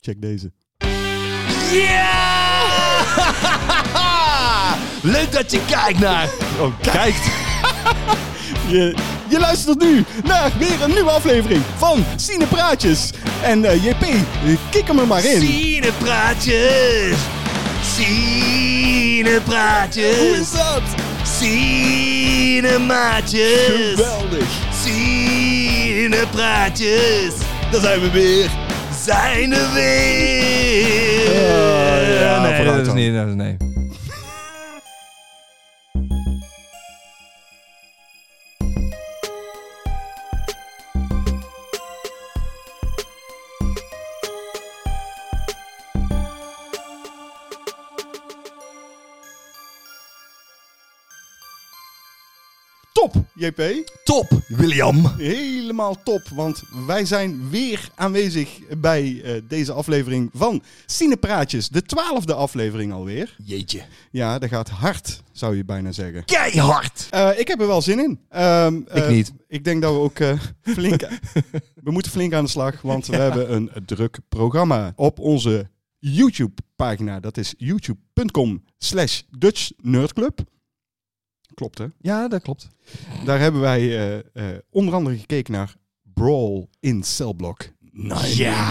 Check deze. Ja! Leuk dat je kijkt naar... Oh, kijkt. je, je luistert nu naar weer een nieuwe aflevering van Cine Praatjes. En eh, JP, kik hem er maar in. Cinepraatjes. Cinepraatjes. Hoe is dat? Cinemaatjes. Geweldig. Cinepraatjes. Daar zijn we weer. Zijn er weer. Oh, ja, nee, dat is niet... Dat is, nee. JP. Top, William. Helemaal top, want wij zijn weer aanwezig bij eh, deze aflevering van Cinepraatjes. De twaalfde aflevering alweer. Jeetje. Ja, dat gaat hard, zou je bijna zeggen. Keihard. Eh, ik heb er wel zin in. Ehm, Ik eh, niet. Ik denk dat we ook flink... we moeten flink aan de slag, want we hebben een druk programma op onze YouTube-pagina. Dat is youtube.com slash Dutch Nerdclub. Klopt, hè? Ja, dat klopt. Daar hebben wij eh, eh, onder andere gekeken naar Brawl in Cellblock. Ja.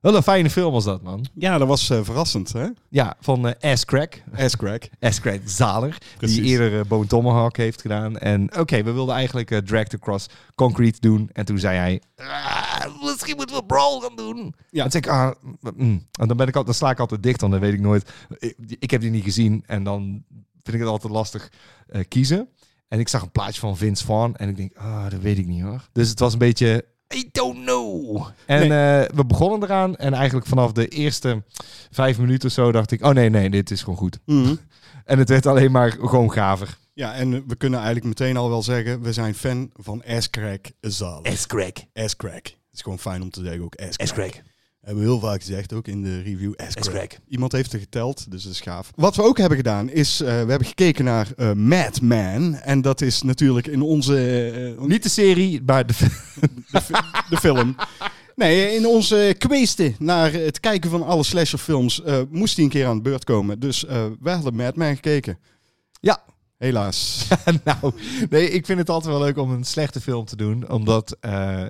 Wat een fijne film was dat, man. Ja, dat was eh, verrassend, hè? Ja, van eh Ass Crack. Ass crack. Ass Crack Zaler. Precies. Die eerder uh, Bone Tomahawk heeft gedaan. En oké, we wilden eigenlijk uh, Drag Across Concrete doen. En toen zei hij... "Ah, misschien moeten we Brawl gaan doen. Ja. En ik... Ah, mm. En dan, ben ik al, dan sla ik altijd dicht, want dan weet ik nooit... Ik, ik heb die niet gezien. En dan vind ik het altijd lastig eh, kiezen. En ik zag een plaatje van Vince Vaughn. En ik denk, ah, dat weet ik niet hoor. Dus het was een beetje... I don't know. En eh, we begonnen eraan. En eigenlijk vanaf de eerste vijf minuten of zo dacht ik... Oh nee, nee, dit is gewoon goed. Mhm. En het werd alleen maar gewoon gaver. Ja, en we kunnen eigenlijk meteen al wel zeggen, we zijn fan van Ass Crack Zalig. S-Crack. Ass Crack. Het is gewoon fijn om te zeggen ook Ass Crack. S-Crack. Hebben we heel vaak gezegd, ook in de review. S-Crack. Iemand heeft er geteld, dus dat is gaaf. Wat we ook hebben gedaan, is uh, we hebben gekeken naar uh, Madman. En dat is natuurlijk in onze... Uh, Niet de serie, maar de... de, de film. Nee, in onze kweesten naar het kijken van alle slasherfilms moest hij een keer aan de beurt komen. Dus wij hadden Madman gekeken. Ja. Helaas. nou, nee, ik vind het altijd wel leuk om een slechte film te doen. Omdat, uh,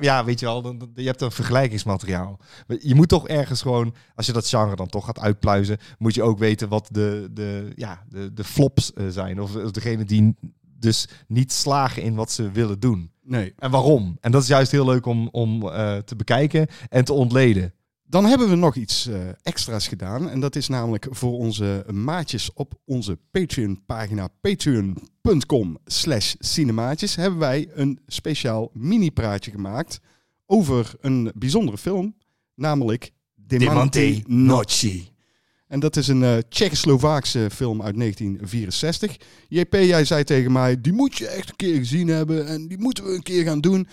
ja, weet je wel, dan, je hebt een vergelijkingsmateriaal. Je moet toch ergens gewoon, als je dat genre dan toch gaat uitpluizen, moet je ook weten wat de, de, ja, de, de flops uh, zijn. Of, of degene die dus niet slagen in wat ze willen doen. Nee. En waarom? En dat is juist heel leuk om, om uh, te bekijken en te ontleden. Dan hebben we nog iets uh, extra's gedaan. En dat is namelijk voor onze maatjes op onze Patreon-pagina patreon.com slash cinemaatjes... hebben wij een speciaal mini-praatje gemaakt over een bijzondere film. Namelijk Demante Noci. En dat is een uh, Tsjechoslovaakse film uit 1964. JP, jij zei tegen mij, die moet je echt een keer gezien hebben en die moeten we een keer gaan doen.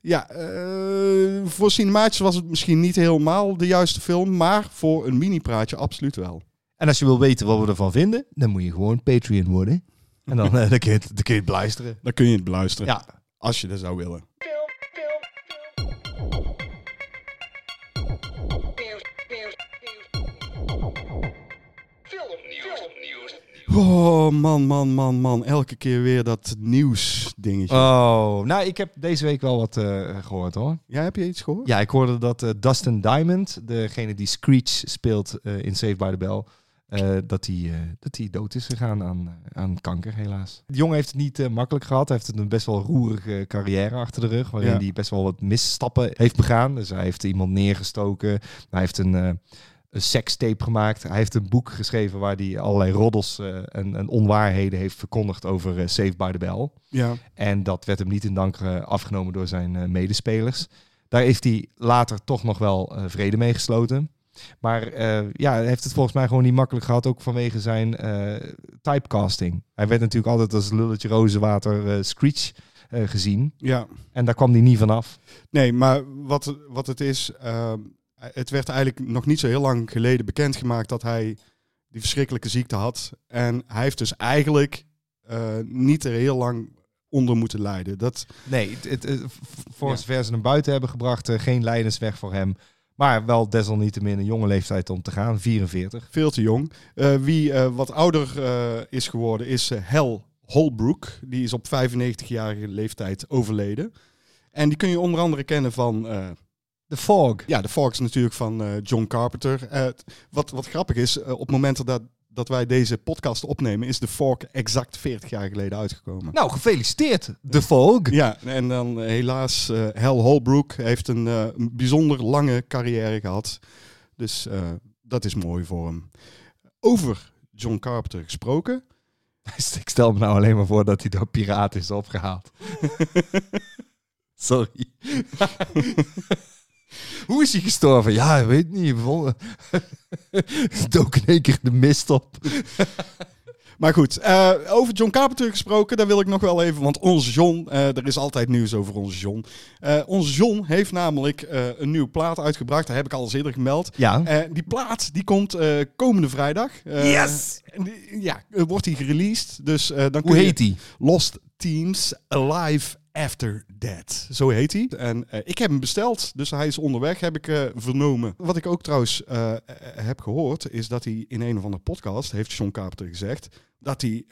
Ja, uh, voor cinemaatjes was het misschien niet helemaal de juiste film, maar voor een mini-praatje absoluut wel. En als je wil weten wat we ervan vinden, dan moet je gewoon Patreon worden. En dan, uh, dan, kun, je het, dan kun je het beluisteren. Dan kun je het beluisteren, ja. als je dat zou willen. Oh, man, man, man, man. Elke keer weer dat nieuws dingetje. Oh, nou, ik heb deze week wel wat uh, gehoord hoor. Ja, heb je iets gehoord? Ja, ik hoorde dat uh, Dustin Diamond, degene die Screech speelt uh, in Saved by the Bell, dat hij dat hij dood is gegaan aan, aan kanker, helaas. De jongen heeft het niet makkelijk gehad. Hij heeft een best wel roerige carrière achter de rug, waarin ja. hij best wel wat misstappen heeft begaan. Dus hij heeft iemand neergestoken. Hij heeft een een sekstape gemaakt. Hij heeft een boek geschreven waar hij allerlei roddels uh, en, en, onwaarheden heeft verkondigd over uh, Save by the Bell. Ja. En dat werd hem niet in dank uh, afgenomen door zijn medespelers. Daar heeft hij later toch nog wel vrede mee gesloten. Maar ja, hij heeft het volgens mij gewoon niet makkelijk gehad, ook vanwege zijn typecasting. Hij werd natuurlijk altijd als lulletje rozenwater Screech gezien. Ja. En daar kwam hij niet vanaf. Nee, maar wat, wat het is, uh, het werd eigenlijk nog niet zo heel lang geleden bekendgemaakt dat hij die verschrikkelijke ziekte had. En hij heeft dus eigenlijk uh, niet er heel lang onder moeten lijden. Dat, Nee, het, het, voor Ja. zover ze hem buiten hebben gebracht, eh, geen lijdensweg voor hem. Maar wel desalniettemin een jonge leeftijd om te gaan, 44. veel te jong. Eh, wie eh, wat ouder eh, is geworden is eh, Hal Holbrook. Die is op 95-jarige leeftijd overleden. En die kun je onder andere kennen van... The Fog. ja, de Fox natuurlijk van eh, John Carpenter. Eh, wat, wat grappig is, eh, op het moment dat, dat wij deze podcast opnemen... is de Fork exact 40 jaar geleden uitgekomen. Nou, gefeliciteerd, The Fog. Ja, en dan helaas, Hal Holbrook heeft een, een bijzonder lange carrière gehad. Dus dat is mooi voor hem. Over John Carpenter gesproken. Ik stel me nou alleen maar voor dat hij door piraten is opgehaald. Sorry. Hoe is hij gestorven? Ja, ik weet niet. Dook in één keer de mist op. Maar goed, eh, over John Carpenter gesproken, daar wil ik nog wel even, want onze John, eh, er is altijd nieuws over onze John. Eh, onze John heeft namelijk eh, een nieuwe plaat uitgebracht, dat heb ik al eens eerder gemeld. Ja. Eh, die plaat die komt eh, komende vrijdag. Eh, Yes! die- Ja, wordt die gereleased. Dus eh, dan Hoe kun je- heet hij? Lost Teams Alive After Death. Zo heet hij. En eh, ik heb hem besteld, dus hij is onderweg, heb ik eh, vernomen. Wat ik ook trouwens eh, heb gehoord, is dat hij in een of andere podcast, heeft John Carpenter gezegd, dat hij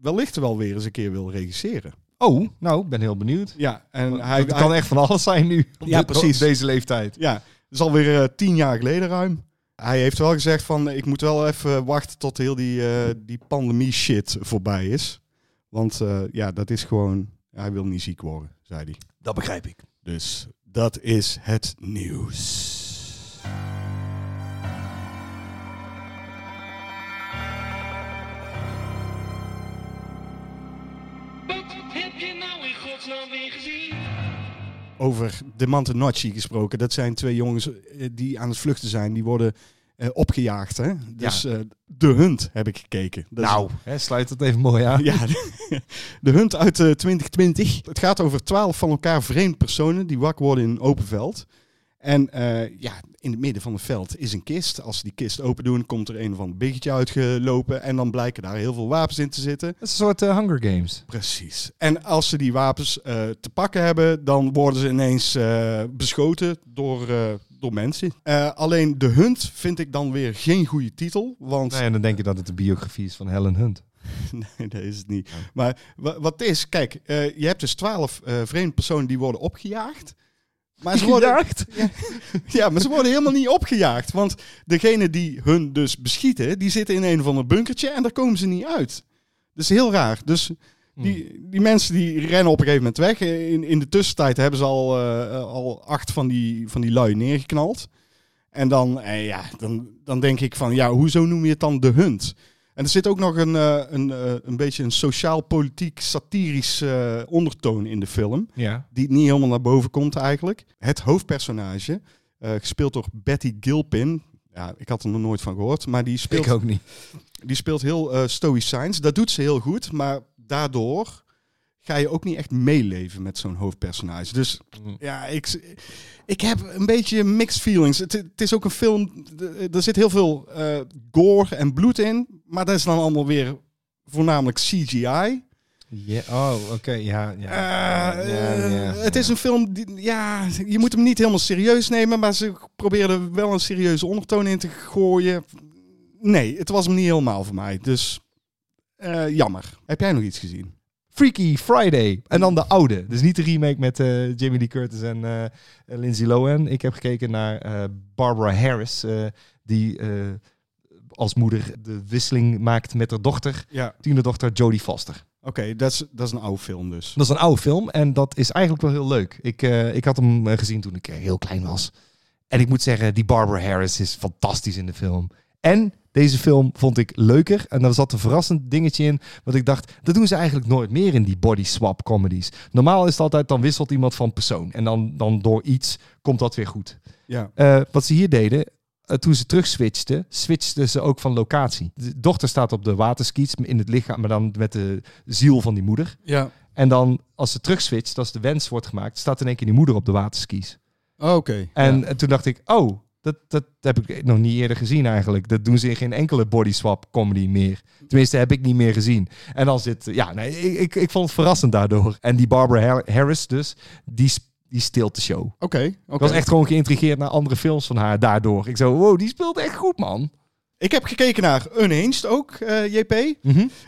wellicht wel weer eens een keer wil regisseren. Oh, nou, ik ben heel benieuwd. Ja, en Hij, hij, het kan hij- echt van alles zijn nu. Ja, precies. deze leeftijd. ja, dat is alweer tien jaar geleden ruim. Hij heeft wel gezegd van, ik moet wel even wachten tot heel die, die pandemie shit voorbij is. Want ja, dat is gewoon, hij wil niet ziek worden, zei hij. Dat begrijp ik. Dus dat is het nieuws. Wat heb je nou? Over de Mantenocci gesproken. Dat zijn twee jongens eh, die aan het vluchten zijn. Die worden eh, opgejaagd. Hè? Dus eh, De Hunt heb ik gekeken. Is- Nou, hè, sluit het even mooi aan. Ja, de Hunt uit eh, 2020. Het gaat over twaalf van elkaar vreemde personen die wakker worden in een open veld. En eh, ja, in het midden van het veld is een kist. Als ze die kist open doen, komt er een of ander biggetje uitgelopen. En dan blijken daar heel veel wapens in te zitten. Het is een soort eh, Hunger Games. Precies. En als ze die wapens eh, te pakken hebben, dan worden ze ineens beschoten door, door mensen. Alleen De Hunt vind ik dan weer geen goede titel. Want Nee, en dan denk je dat het de biografie is van Helen Hunt. Nee, dat is het niet. Maar wa- wat is, kijk, je hebt dus twaalf vreemde personen die worden opgejaagd. Maar ze worden, ja, ja, maar ze worden helemaal niet opgejaagd. Want degene die hun dus beschieten, die zitten in een of ander bunkertje en daar komen ze niet uit. Dat is heel raar. Dus die, die mensen die rennen op een gegeven moment weg. In, in de tussentijd hebben ze al, eh, al acht van die, van die lui neergeknald. En dan, eh, ja, dan, dan denk ik van, ja, hoezo noem je het dan de hunt? En er zit ook nog een, eh, een, eh, een beetje een sociaal-politiek satirisch eh, ondertoon in de film. Ja. Die niet helemaal naar boven komt eigenlijk. Het hoofdpersonage, gespeeld door Betty Gilpin. Ja, ik had er nog nooit van gehoord. Maar die speelt, Ik ook niet. die speelt heel stoïcijns. Dat doet ze heel goed. Maar daardoor ga je ook niet echt meeleven met zo'n hoofdpersonage. Dus Mm. ja, ik, ik heb een beetje mixed feelings. Het, het is ook een film, er zit heel veel eh, gore en bloed in. Maar dat is dan allemaal weer voornamelijk CGI. Oh, oké, ja. ja. Eh, Ja, ja, het is een film, die, ja, je moet hem niet helemaal serieus nemen, maar ze probeerden er wel een serieuze ondertoon in te gooien. Nee, het was hem niet helemaal voor mij, dus eh, jammer. Heb jij nog iets gezien? Freaky Friday. En dan de oude. Dus niet de remake met eh, Jamie Lee Curtis en eh, Lindsay Lohan. Ik heb gekeken naar eh, Barbara Harris. die als moeder de wisseling maakt met haar dochter. Ja. Tienerdochter Jodie Foster. Oké, dat, is, dat is een oude film dus. Dat is een oude film en dat is eigenlijk wel heel leuk. Ik, ik had hem gezien toen ik heel klein was. En ik moet zeggen, die Barbara Harris is fantastisch in de film. En deze film vond ik leuker. En er zat een verrassend dingetje in. Wat ik dacht, dat doen ze eigenlijk nooit meer in die body swap comedies. Normaal is het altijd, dan wisselt iemand van persoon. En dan, dan door iets komt dat weer goed. Ja. Eh, wat ze hier deden, eh, toen ze terug switchten, switchten ze ook van locatie. De dochter staat op de waterskiets in het lichaam, maar dan met de ziel van die moeder. Ja. En dan, als ze terug switcht, als de wens wordt gemaakt, staat in één keer die moeder op de waterskis. Oké. En ja. toen dacht ik, oh, Dat, dat heb ik nog niet eerder gezien eigenlijk. Dat doen ze in geen enkele body swap comedy meer. Tenminste, heb ik niet meer gezien. En dan zit, ja, nee, ik, ik, ik vond het verrassend daardoor. En die Barbara Har- Harris dus, die, die steelt de show. Oké, Ik oké. was echt gewoon geïntrigeerd naar andere films van haar daardoor. Ik zo, wow, die speelt echt goed, man. Ik heb gekeken naar Unhinged ook, eh, JP.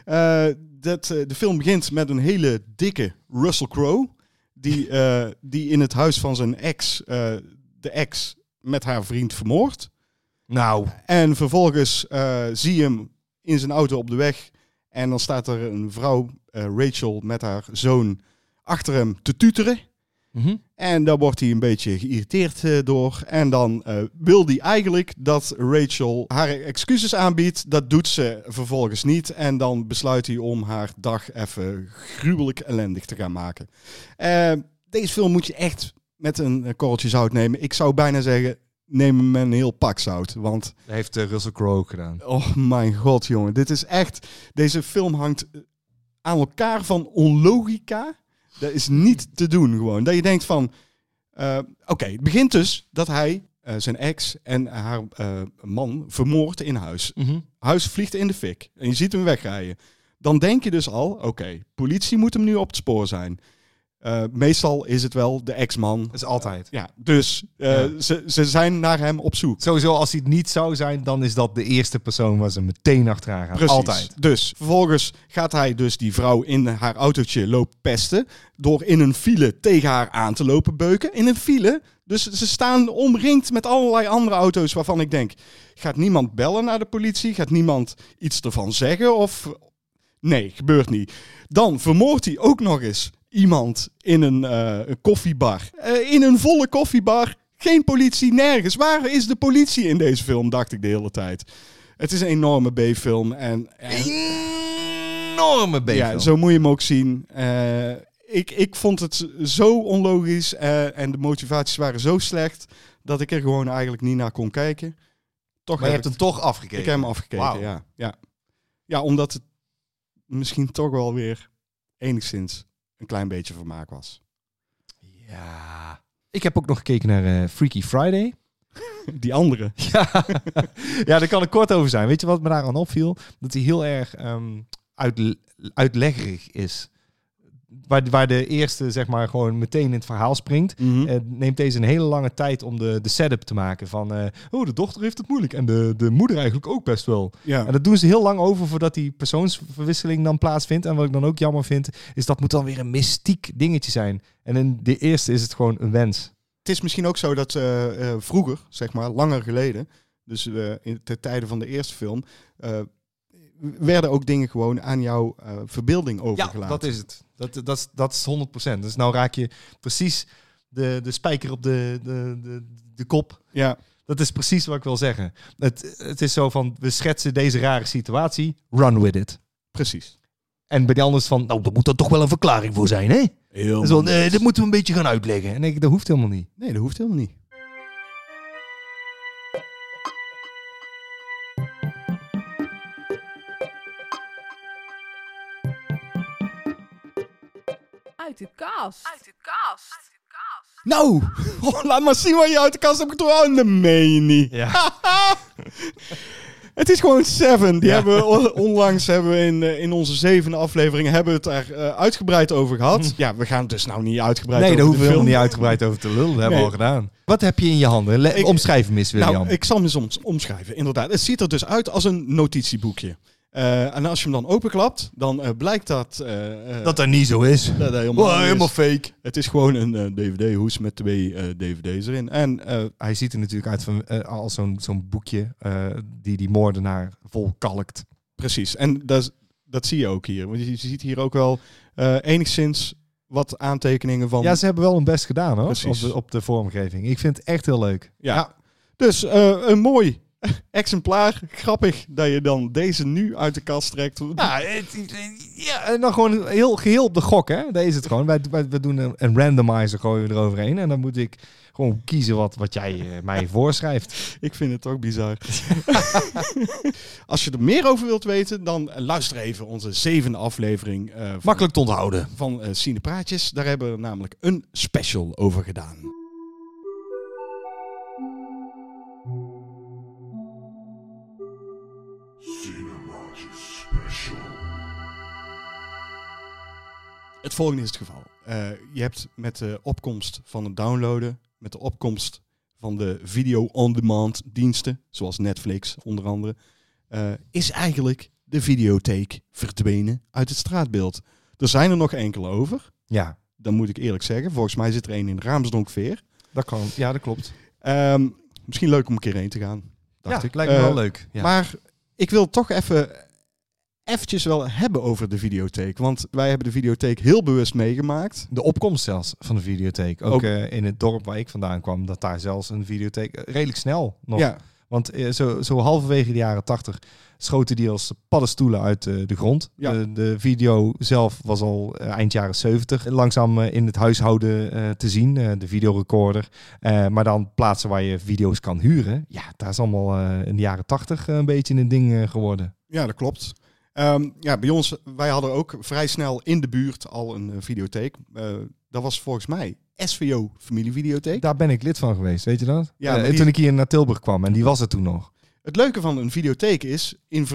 Eh, dat, eh, de film begint met een hele dikke Russell Crowe. Die, die in het huis van zijn ex, de ex, met haar vriend vermoordt. Nou, En vervolgens eh, zie je hem in zijn auto op de weg. En dan staat er een vrouw, eh, Rachel, met haar zoon achter hem te tuteren. mhm. En daar wordt hij een beetje geïrriteerd eh, door. En dan wil hij eigenlijk dat Rachel haar excuses aanbiedt. Dat doet ze vervolgens niet. En dan besluit hij om haar dag even gruwelijk ellendig te gaan maken. Deze film moet je echt met een eh, korreltje zout nemen. Ik zou bijna zeggen, neem hem met een heel pak zout. Want, dat heeft eh, Russell Crowe ook gedaan. oh mijn god jongen, dit is echt... Deze film hangt aan elkaar van onlogica. Dat is niet te doen gewoon. Dat je denkt van... eh, Oké, het begint dus dat hij eh, zijn ex en haar eh, man vermoordt in huis. Huis vliegt in de fik en je ziet hem wegrijden. Dan denk je dus al, oké, politie moet hem nu op het spoor zijn. Eh, meestal is het wel de ex-man. Dat is altijd. Ja, dus eh, Ja. Ze, ze zijn naar hem op zoek. Sowieso, als hij het niet zou zijn, dan is dat de eerste persoon waar ze meteen achteraan gaan. Precies. Altijd. Dus vervolgens gaat hij dus die vrouw in haar autootje lopen pesten. Door in een file tegen haar aan te lopen beuken. In een file. Dus ze staan omringd met allerlei andere auto's waarvan ik denk... Gaat niemand bellen naar de politie? Gaat niemand iets ervan zeggen? Of... Nee, gebeurt niet. Dan vermoordt hij ook nog eens iemand in een, eh, een koffiebar. Eh, in een volle koffiebar. Geen politie, nergens. Waar is de politie in deze film, dacht ik de hele tijd. Het is een enorme B-film. En, en Enorme B-film. ja, zo moet je hem ook zien. Eh, ik, ik vond het zo onlogisch en de motivaties waren zo slecht dat ik er gewoon eigenlijk niet naar kon kijken. Toch Maar je heb hebt hem toch afgekeken. ik heb hem afgekeken, ja, ja. Ja, omdat het misschien toch wel weer enigszins een klein beetje vermaak was. Ja. Ik heb ook nog gekeken naar eh, Freaky Friday. Die andere. Ja. ja, daar kan ik kort over zijn. Weet je wat me daar aan opviel? Dat hij heel erg ehm, uit, uitleggerig is. Waar, waar de eerste, zeg maar, gewoon meteen in het verhaal springt. Mhm. eh, neemt deze een hele lange tijd om de, de setup te maken. Van, eh, oh, de dochter heeft het moeilijk. En de, de moeder eigenlijk ook best wel. ja. En dat doen ze heel lang over voordat die persoonsverwisseling dan plaatsvindt. En wat ik dan ook jammer vind, is dat moet dan weer een mystiek dingetje zijn. En in de eerste is het gewoon een wens. Het is misschien ook zo dat eh, vroeger, zeg maar, langer geleden, dus in de tijden van de eerste film, werden ook dingen gewoon aan jouw verbeelding overgelaten. Ja, dat is het. Dat, dat, is, dat is 100%. Dus nou raak je precies de, de spijker op de, de, de, de kop. Ja, Dat is precies wat ik wil zeggen. Het, het is zo van, we schetsen deze rare situatie, run with it. precies. En bij die anders van, nou, daar moet er toch wel een verklaring voor zijn, hè? Heel wel, nee, dat moeten we een beetje gaan uitleggen. En dan denk ik, dat hoeft helemaal niet. Nee, dat hoeft helemaal niet. Uit de kast. Uit de kast. Nou, laat maar zien wat je uit de kast hebt getrokken. Oh, dat meen je niet. Ja. Het is gewoon Seven. Die Ja. hebben we on- onlangs hebben we in, eh, in onze zevende aflevering hebben we het daar eh, uitgebreid over gehad. Ja, we gaan het dus nou niet uitgebreid Nee, over daar hoeven de we niet uitgebreid over te lullen. Dat hebben we Nee. al gedaan. Wat heb je in je handen? Le- Ik- eens, William. Nou, ik zal hem eens oms- omschrijven. Inderdaad, het ziet er dus uit als een notitieboekje. Eh, en als je hem dan openklapt, dan eh, blijkt dat... eh, dat dat niet zo is. dat dat helemaal, is. fake. Het is gewoon een DVD-hoes met twee DVD's erin. En Hij ziet er natuurlijk uit van, als zo'n zo'n boekje die die moordenaar volkalkt. precies, en dat, dat zie je ook hier. Want je, ziet hier ook wel enigszexemplaar wat aantekeningen van... Ja, ze hebben wel hun best gedaan hoor, op de, op de vormgeving. Ik vind het echt heel leuk. Ja. Dus een mooi exemplaar. Grappig dat je dan deze nu uit de kast trekt. Ja, het- ja, en dan gewoon heel geheel op de gok, hè. Daar is het gewoon. Wij, doen een, een randomizer gooien we eroverheen. En dan moet ik gewoon kiezen wat, wat jij eh, mij voorschrijft. Ik vind het ook bizar. Als je er meer over wilt weten, dan luister even onze zevende aflevering eh, van, Makkelijk te onthouden. van eh Cinepraatjes. Daar hebben we namelijk een special over gedaan. Het volgende is het geval. Eh, je hebt met de opkomst van het downloaden, met de opkomst van de video-on-demand diensten, zoals Netflix onder andere, eh, is eigenlijk de videotheek verdwenen uit het straatbeeld. Er zijn er nog enkele over. Ja. Dan moet ik eerlijk zeggen. Volgens mij zit er één in Raamsdonkveer. Dat kan. Ja, dat klopt. Ehm, misschien leuk om een keer heen te gaan. Dacht ja, ik. lijkt me wel eh, leuk. Ja. Maar ik wil toch even eventjes wel hebben over de videotheek. Want wij hebben de videotheek heel bewust meegemaakt. De opkomst zelfs van de videotheek. Ook, Ook- eh, in het dorp waar ik vandaan kwam, dat daar zelfs een videotheek eh, redelijk snel nog. Ja, Want eh, zo, zo halverwege de jaren tachtig schoten die als paddenstoelen uit eh, de grond. Ja. De, de video zelf was al eh, eind jaren 70 langzaam in het huishouden te zien. de videorecorder. Maar dan plaatsen waar je video's kan huren. Ja, daar is allemaal in de jaren 80 een beetje een ding geworden. ja dat klopt. Ehm, ja, bij ons, wij hadden ook vrij snel in de buurt al een eh, videotheek. Eh, dat was volgens mij SVO Familievideotheek. Daar ben ik lid van geweest, weet je dat? Ja, Eh, die- Toen ik hier naar Tilburg kwam en die was er toen nog. Het leuke van een videotheek is, in,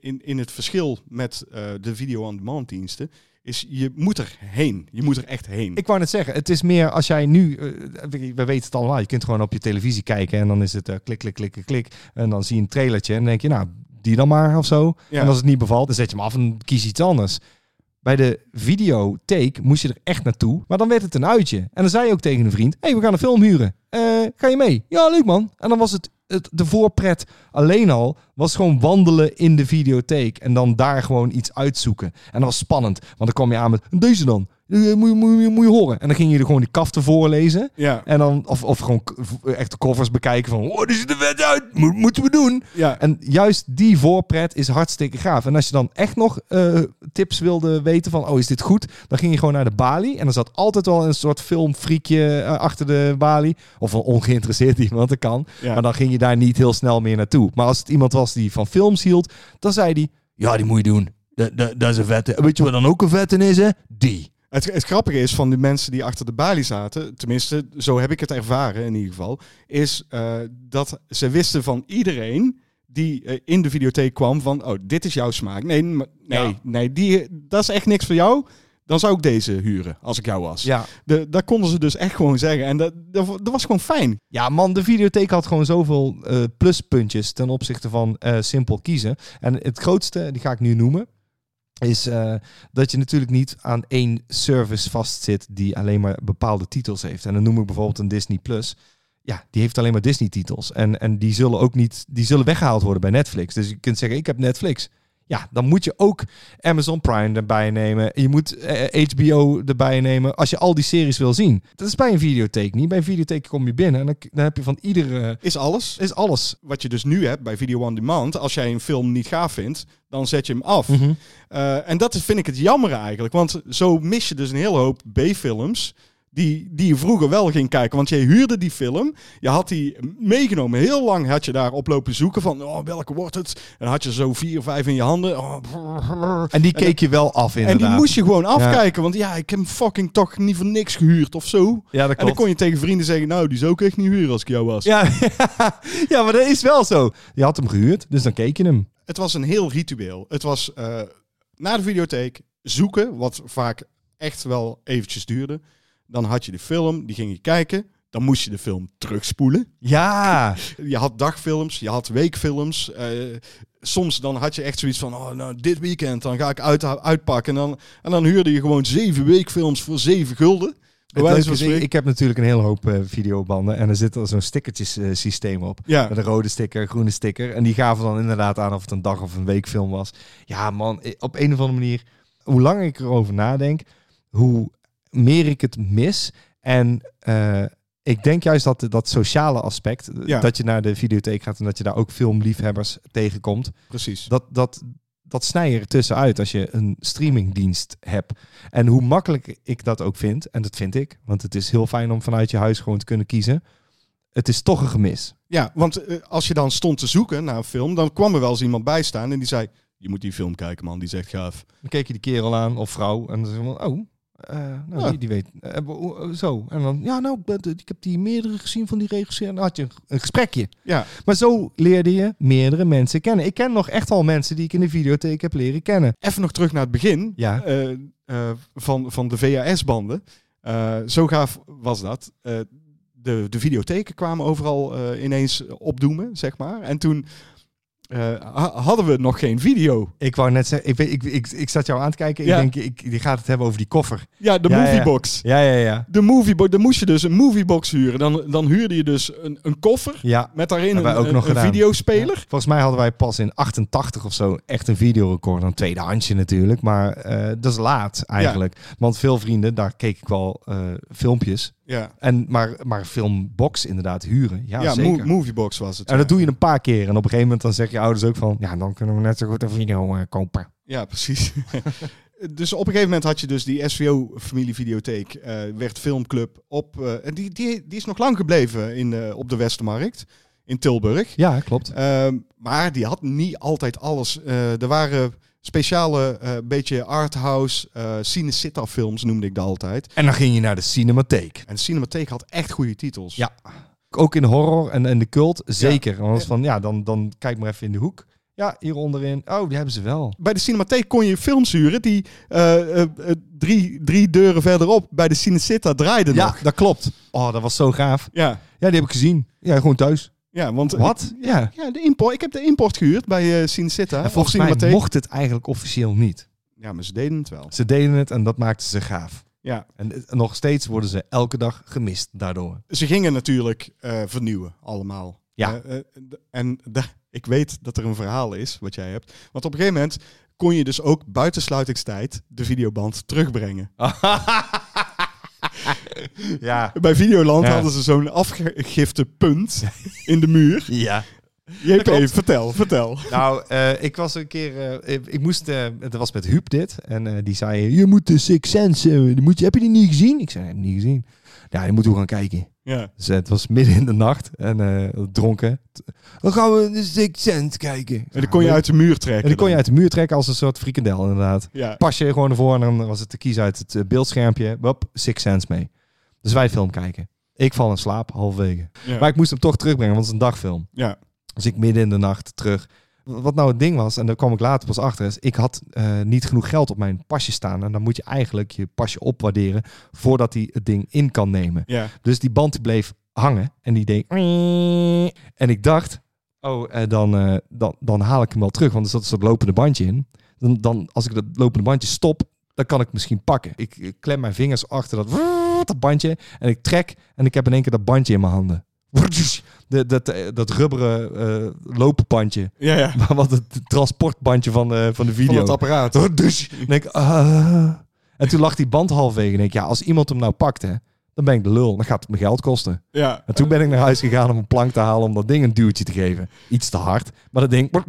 in, in het verschil met de video-on-demand diensten, is je moet er heen. Je moet er echt heen. Ik wou net zeggen, het is meer als jij nu, we weten het allemaal, je kunt gewoon op je televisie kijken en dan is het klik, klik, klik, klik, klik. En dan zie je een trailertje en dan denk je, nou, die dan maar of zo. Ja. En als het niet bevalt, dan zet je hem af en kies iets anders. Bij de videotheek moest je er echt naartoe, maar dan werd het een uitje. En dan zei je ook tegen een vriend, hé, hey, we gaan een film huren. Eh, ga je mee? Ja, leuk man. En dan was het, het, de voorpret alleen al, was gewoon wandelen in de videotheek. En dan daar gewoon iets uitzoeken. En dat was spannend, want dan kwam je aan met, deze dan. Eh, Moet je, moet, je, moet je horen. En dan ging je er gewoon die kaften voorlezen. ja, En dan, of, of gewoon v- echt de covers bekijken van, oh, dit ziet er vet uit, Mo- moeten we doen. ja. En juist die voorpret is hartstikke gaaf. En als je dan echt nog eh, tips wilde weten van, oh, is dit goed? Dan ging je gewoon naar de balie. En er zat altijd wel een soort filmfriekje eh, achter de balie. Of een ongeïnteresseerd iemand, dat kan. ja. Maar dan ging je daar niet heel snel meer naartoe. Maar als het iemand was die van films hield, dan zei hij, ja, die moet je doen. Dat, dat, dat is een vette. Weet je wat dan ook een vette is, hè? Die. Het, het grappige is van de mensen die achter de balie zaten, tenminste, zo heb ik het ervaren in ieder geval, is eh, dat ze wisten van iedereen die eh, in de videotheek kwam van, oh, dit is jouw smaak. Nee, nee, Ja. nee, die, dat is echt niks voor jou. Dan zou ik deze huren, als ik jou was. Ja. De, dat konden ze dus echt gewoon zeggen. En dat, dat, dat was gewoon fijn. Ja, man, de videotheek had gewoon zoveel eh, pluspuntjes ten opzichte van eh, simpel kiezen. En het grootste, die ga ik nu noemen, is eh, dat je natuurlijk niet aan één service vastzit die alleen maar bepaalde titels heeft. En dan noem ik bijvoorbeeld een Disney Plus. Ja, die heeft alleen maar Disney titels. En, en die zullen ook niet, die zullen weggehaald worden bij Netflix. Dus je kunt zeggen, ik heb Netflix. Ja, dan moet je ook Amazon Prime erbij nemen. Je moet eh, HBO erbij nemen als je al die series wil zien. Dat is bij een videotheek niet. Bij een videotheek kom je binnen en dan, dan heb je van iedere... Is alles. Is alles. Wat je dus nu hebt bij Video On Demand, als jij een film niet gaaf vindt, dan zet je hem af. Mhm. Eh, en dat vind ik het jammer eigenlijk. Want zo mis je dus een hele hoop B-films. Die, die je vroeger wel ging kijken. Want je huurde die film. Je had die meegenomen. Heel lang had je daar oplopen zoeken van oh, welke wordt het. En had je zo vier, vijf in je handen. Oh. En die keek je wel af en inderdaad. die moest je gewoon afkijken. Want ja, ik heb hem fucking toch niet voor niks gehuurd of zo. Ja, dat En dan kon je tegen vrienden zeggen, nou, die zou ik echt niet huren als ik jou was. Ja, ja, maar dat is wel zo. Je had hem gehuurd, dus dan keek je hem. Het was een heel ritueel. Het was eh, naar de videotheek zoeken, wat vaak echt wel eventjes duurde. Dan had je de film, die ging je kijken. Dan moest je de film terugspoelen. Ja. Je had dagfilms, je had weekfilms. eh, soms dan had je echt zoiets van, oh, nou, dit weekend, dan ga ik uit, uitpakken. En dan, en dan huurde je gewoon zeven weekfilms voor zeven gulden. Is, ik, heb natuurlijk een hele hoop eh, videobanden en er zit al zo'n stickertjes eh, systeem op. Ja, Met een rode sticker, groene sticker. En die gaven dan inderdaad aan of het een dag of een weekfilm was. Ja man, op een of andere manier, hoe langer ik erover nadenk, hoe meer ik het mis. En eh, ik denk juist dat dat sociale aspect, eh, Ja. dat je naar de videotheek gaat en dat je daar ook filmliefhebbers tegenkomt, precies. dat, dat, dat snij je er tussenuit als je een streamingdienst hebt. En hoe makkelijk ik dat ook vind, en dat vind ik, want het is heel fijn om vanuit je huis gewoon te kunnen kiezen. Het is toch een gemis. Ja, want eh, als je dan stond te zoeken naar een film, dan kwam er wel eens iemand bij staan en die zei, je moet die film kijken man, die is echt gaaf. Dan keek je die kerel aan of vrouw en dan van, oh, Eh, nou, Ja. die, die weet. eh, hoe- zo. En dan, ja, nou, ik heb die meerdere gezien van die regisseur. En dan had je een, gesprekje. Ja, Maar zo leerde je meerdere mensen kennen. Ik ken nog echt al mensen die ik in de videotheek heb leren kennen. even nog terug naar het begin Ja. eh, eh, van, van de VHS-banden. Eh, zo gaaf was dat. Eh, de, de videotheken kwamen overal eh, ineens opdoemen, zeg maar. En toen eh, ha- hadden we nog geen video. Ik wou net zeggen, ik, weet- ik, ik, ik zat jou aan te kijken. Ja. Ik denk, ik, die gaat het hebben over die koffer. Ja, de Ja, moviebox. Ja, ja, ja. De moviebox, dan moest je dus een moviebox huren. Dan, dan huurde je dus een, een koffer Ja. met daarin een, wij ook een, nog een videospeler. Volgens mij hadden wij pas in 88 of zo echt een videorecord. Een tweedehandsje natuurlijk, maar eh, dat is laat eigenlijk. Want veel vrienden, daar keek ik wel eh, filmpjes. Ja, En, maar, maar filmbox inderdaad huren, ja, ja, zeker. mo- moviebox was het. en dat doe je een paar keer. En op een gegeven moment dan zeg je ouders ook van... Ja, dan kunnen we net zo goed een video eh, kopen. Ja, precies. dus op een gegeven moment had je dus die SVO-familievideotheek, eh werd filmclub op. eh, en die, die, die is nog lang gebleven in, op de Westermarkt in Tilburg. Ja, klopt. Ehm, maar die had niet altijd alles. Er waren speciale, eh beetje arthouse, eh Cinecitta films noemde ik dat altijd. En dan ging je naar de cinematheek. En de Cinematheek had echt goede titels. Ja. Ook in horror en, en de cult, zeker. Want van, ja, dan, dan kijk maar even in de hoek. Ja, hier onderin. Oh, die hebben ze wel. Bij de Cinematheek kon je films huren die eh, drie, drie deuren verderop bij de Cinecitta draaiden Ja, nog. dat klopt. Oh, dat was zo gaaf. Ja, Ja, die heb ik gezien. Ja, gewoon thuis. Ja want Wat? Ja. Ja, de import. Ik heb de import gehuurd bij uh, Cinecitta. En of volgens mij mocht het eigenlijk officieel niet. Ja, maar ze deden het wel. Ze deden het en dat maakte ze gaaf. Ja, En het- nog steeds worden ze elke dag gemist daardoor. ze gingen natuurlijk eh, vernieuwen, allemaal. Ja. Eh, eh, en ik weet dat er een verhaal is, wat jij hebt. Want op een gegeven moment kon je dus ook buiten sluitingstijd de videoband terugbrengen. ja. Bij Videoland Ja. hadden ze zo'n afgegifte punt in de muur. Ja. JP, vertel, vertel. Nou, eh, ik was een keer... eh, ik, ik moest... eh het was met Huub dit. En die zei... Je moet de Six Sense... moet je, heb je die niet gezien? Ik zei... Ik heb die niet gezien. Ja, die moeten we gaan kijken. Ja. Dus eh, het was midden in de nacht. En eh, dronken. Dan gaan we Six Sense kijken. En dan kon je uit de muur trekken. En die kon je dan. uit de muur trekken als een soort frikandel inderdaad. Ja. Pas je gewoon ervoor en dan was het te kiezen uit het eh, beeldschermpje. Wop, Six Sense mee. Dus wij film kijken. Ik val in slaap, halverwege. Ja. Maar ik moest hem toch terugbrengen, want het is een dagfilm. ja. Dus ik midden in de nacht terug. Wat nou het ding was, en daar kwam ik later pas achter, is ik had eh, niet genoeg geld op mijn pasje staan. En dan moet je eigenlijk je pasje opwaarderen voordat hij het ding in kan nemen. Ja. Dus die band die bleef hangen en die deed... En ik dacht, oh, eh, dan, eh, dan, dan haal ik hem wel terug, want er zat een soort lopende bandje in. Dan, dan, als ik dat lopende bandje stop, dan kan ik het misschien pakken. Ik, ik klem mijn vingers achter dat, dat bandje en ik trek en ik heb in één keer dat bandje in mijn handen. De, dat, eh, dat rubberen eh loopbandje. Ja, ja. Maar wat het transportbandje van de, van de video. Van het apparaat. Dus denk, ah. En toen lag die band halfwege. En ik denk, ja, als iemand hem nou pakt, hè, dan ben ik de lul. Dan gaat het me geld kosten. Ja. En toen ben ik naar huis gegaan om een plank te halen om dat ding een duwtje te geven. Iets te hard. Maar dat ding...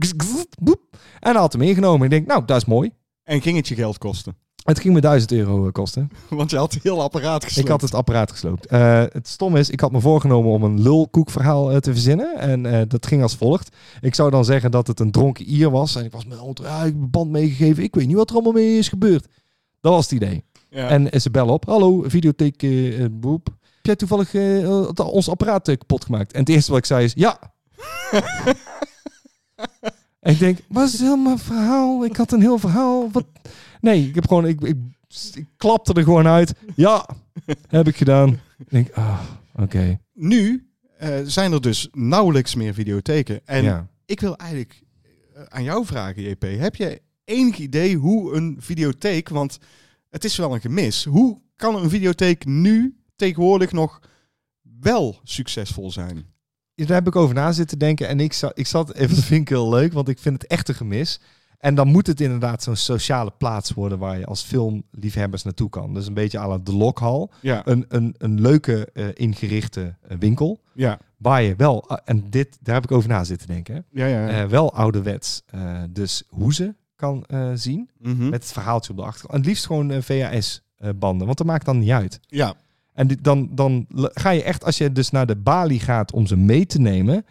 En hij had hem ingenomen. Ik denk, nou, dat is mooi. En ging het je geld kosten? Het ging me 1000 euro eh, kosten. Want je had het heel apparaat gesloopt. Ik had het apparaat gesloopt. Eh, het stom is, ik had me voorgenomen om een lulkoekverhaal eh, te verzinnen. En dat ging als volgt. Ik zou dan zeggen dat het een dronken ier was. En ik was met auto, ja, ik heb een band meegegeven. Ik weet niet wat er allemaal mee is gebeurd. Dat was het idee. Ja. En ze bellen op. Hallo, videotheek boep. Heb jij toevallig ons apparaat kapot gemaakt? En het eerste wat ik zei is, ja. en ik denk, wat is mijn verhaal? Ik had een heel verhaal. Wat? Nee, ik heb gewoon, ik, ik, ik klapte er gewoon uit. Ja, heb ik gedaan. Ik denk, ah, oké. nu eh, zijn er dus nauwelijks meer videotheken. En Ja. ik wil eigenlijk eh, aan jou vragen, JP. Heb je enig idee hoe een videotheek, want het is wel een gemis. Hoe kan een videotheek nu tegenwoordig nog wel succesvol zijn? Daar heb ik over na zitten denken. En ik zat, ik zat even, dat vind ik heel leuk, want ik vind het echt een gemis. En dan moet het inderdaad zo'n sociale plaats worden waar je als filmliefhebbers naartoe kan. Dus een beetje à la de Lokhal. Ja, Een, een, een leuke eh, ingerichte eh, winkel. ja, Waar je wel, eh, en dit, daar heb ik over na zitten denken. hè. ja. ja. Eh, wel ouderwets. dus hoezen kan eh, zien. Mhm. Met het verhaaltje op de achtergrond. En het liefst gewoon eh, VHS-banden. want dat maakt dan niet uit. ja, En dit- dan, dan ga je echt, als je dus naar de balie gaat om ze mee te nemen,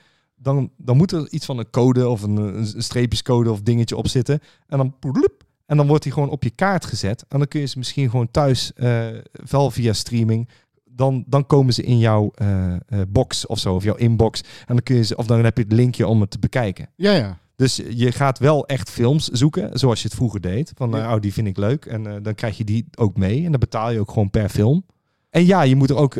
dan, dan moet er iets van een code of een, een streepjescode of dingetje op zitten. En dan, poedeloep, En dan wordt die gewoon op je kaart gezet. En dan kun je ze misschien gewoon thuis, eh, wel via streaming. Dan, dan komen ze in jouw eh, eh, box of zo, of jouw inbox. En dan kun je ze, of dan heb je het linkje om het te bekijken. Ja, ja. Dus je gaat wel echt films zoeken, zoals je het vroeger deed. Van, Ja. nou, oh, die vind ik leuk. En dan krijg je die ook mee. En dan betaal je ook gewoon per film. En ja, je moet er ook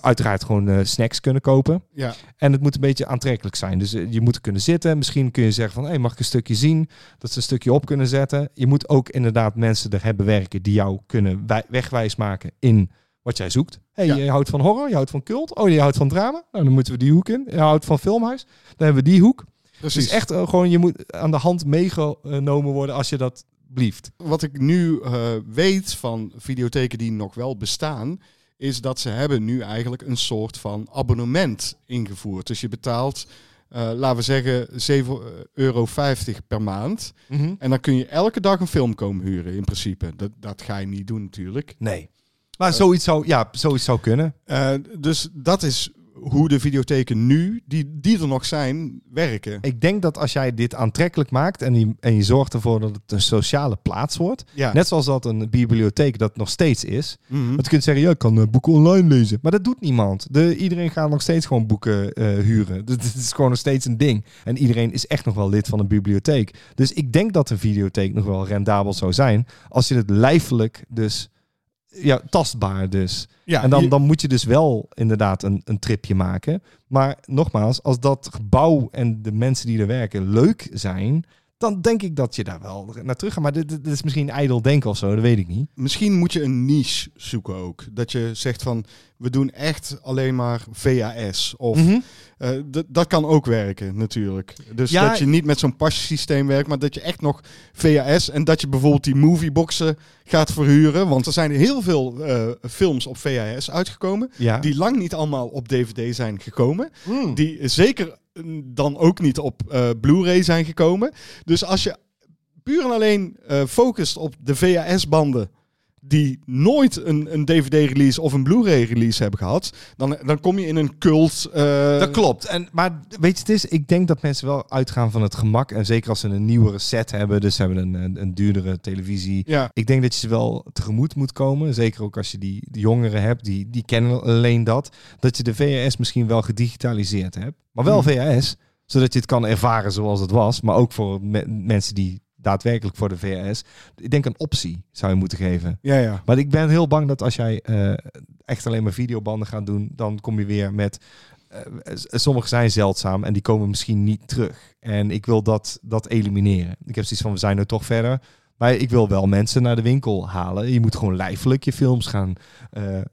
uiteraard gewoon eh, snacks kunnen kopen. ja. En het moet een beetje aantrekkelijk zijn. Dus eh, je moet kunnen zitten. Misschien kun je zeggen van, hey, mag ik een stukje zien? Dat ze een stukje op kunnen zetten. Je moet ook inderdaad mensen er hebben werken die jou kunnen wij- wegwijs maken in wat jij zoekt. hey, Ja. je houdt van horror, je houdt van cult. Oh, je houdt van drama. Nou, dan moeten we die hoek in. Je houdt van filmhuis. Dan hebben we die hoek. Precies. Dus echt eh, gewoon, je moet aan de hand meegenomen worden als je dat blieft. Wat ik nu eh, weet van videotheken die nog wel bestaan, is dat ze hebben nu eigenlijk een soort van abonnement ingevoerd. Dus je betaalt, eh, laten we zeggen, 7,50 euro per maand. En dan kun je elke dag een film komen huren, in principe. Dat, dat ga je niet doen natuurlijk. Nee. Maar zoiets zou, ja, zoiets zou kunnen. Eh, dus dat is hoe de videotheken nu, die, die er nog zijn, werken. Ik denk dat als jij dit aantrekkelijk maakt en je, en je zorgt ervoor dat het een sociale plaats wordt, Ja. net zoals dat een bibliotheek dat nog steeds is. Want je kunt zeggen, ja, ik kan eh, boeken online lezen. Maar dat doet niemand. De, iedereen gaat nog steeds gewoon boeken eh, huren. Dat dat is gewoon nog steeds een ding. En iedereen is echt nog wel lid van een bibliotheek. Dus ik denk dat een videotheek nog wel rendabel zou zijn. Als je het lijfelijk dus, ja, tastbaar dus. Ja, en dan, dan moet je dus wel inderdaad een, een tripje maken. Maar nogmaals, als dat gebouw en de mensen die er werken leuk zijn... dan denk ik dat je daar wel naar terug gaat. Maar dit, dit is misschien ijdel denken of zo, dat weet ik niet. Misschien moet je een niche zoeken ook. Dat je zegt van, we doen echt alleen maar VHS. Of d- dat kan ook werken natuurlijk. Dus Ja, dat je niet met zo'n passysteem werkt, maar dat je echt nog VHS en dat je bijvoorbeeld die movieboxen gaat verhuren. Want er zijn heel veel eh, films op VHS uitgekomen. Ja. Die lang niet allemaal op DVD zijn gekomen. Mm. Die zeker mm, dan ook niet op eh, Blu-ray zijn gekomen. Dus als je puur en alleen eh, focust op de VHS-banden die nooit een, een DVD-release of een Blu-ray-release hebben gehad, dan, dan kom je in een cult. eh, Dat klopt. En, maar weet je, het is, ik denk dat mensen wel uitgaan van het gemak. En zeker als ze een nieuwere set hebben, dus ze hebben een, een, een duurdere televisie. Ja, Ik denk dat je ze wel tegemoet moet komen. Zeker ook als je die, die jongeren hebt, die, die kennen alleen dat. Dat je de VHS misschien wel gedigitaliseerd hebt. Maar wel Hmm. VHS, zodat je het kan ervaren zoals het was. Maar ook voor me- mensen die daadwerkelijk voor de VHS. Ik denk een optie zou je moeten geven. ja, ja. Maar ik ben heel bang dat als jij eh, echt alleen maar videobanden gaat doen, dan kom je weer met. s- sommige zijn zeldzaam en die komen misschien niet terug. En ik wil dat, dat elimineren. Ik heb zoiets van, we zijn er toch verder. Maar ik wil wel mensen naar de winkel halen. Je moet gewoon lijfelijk je films gaan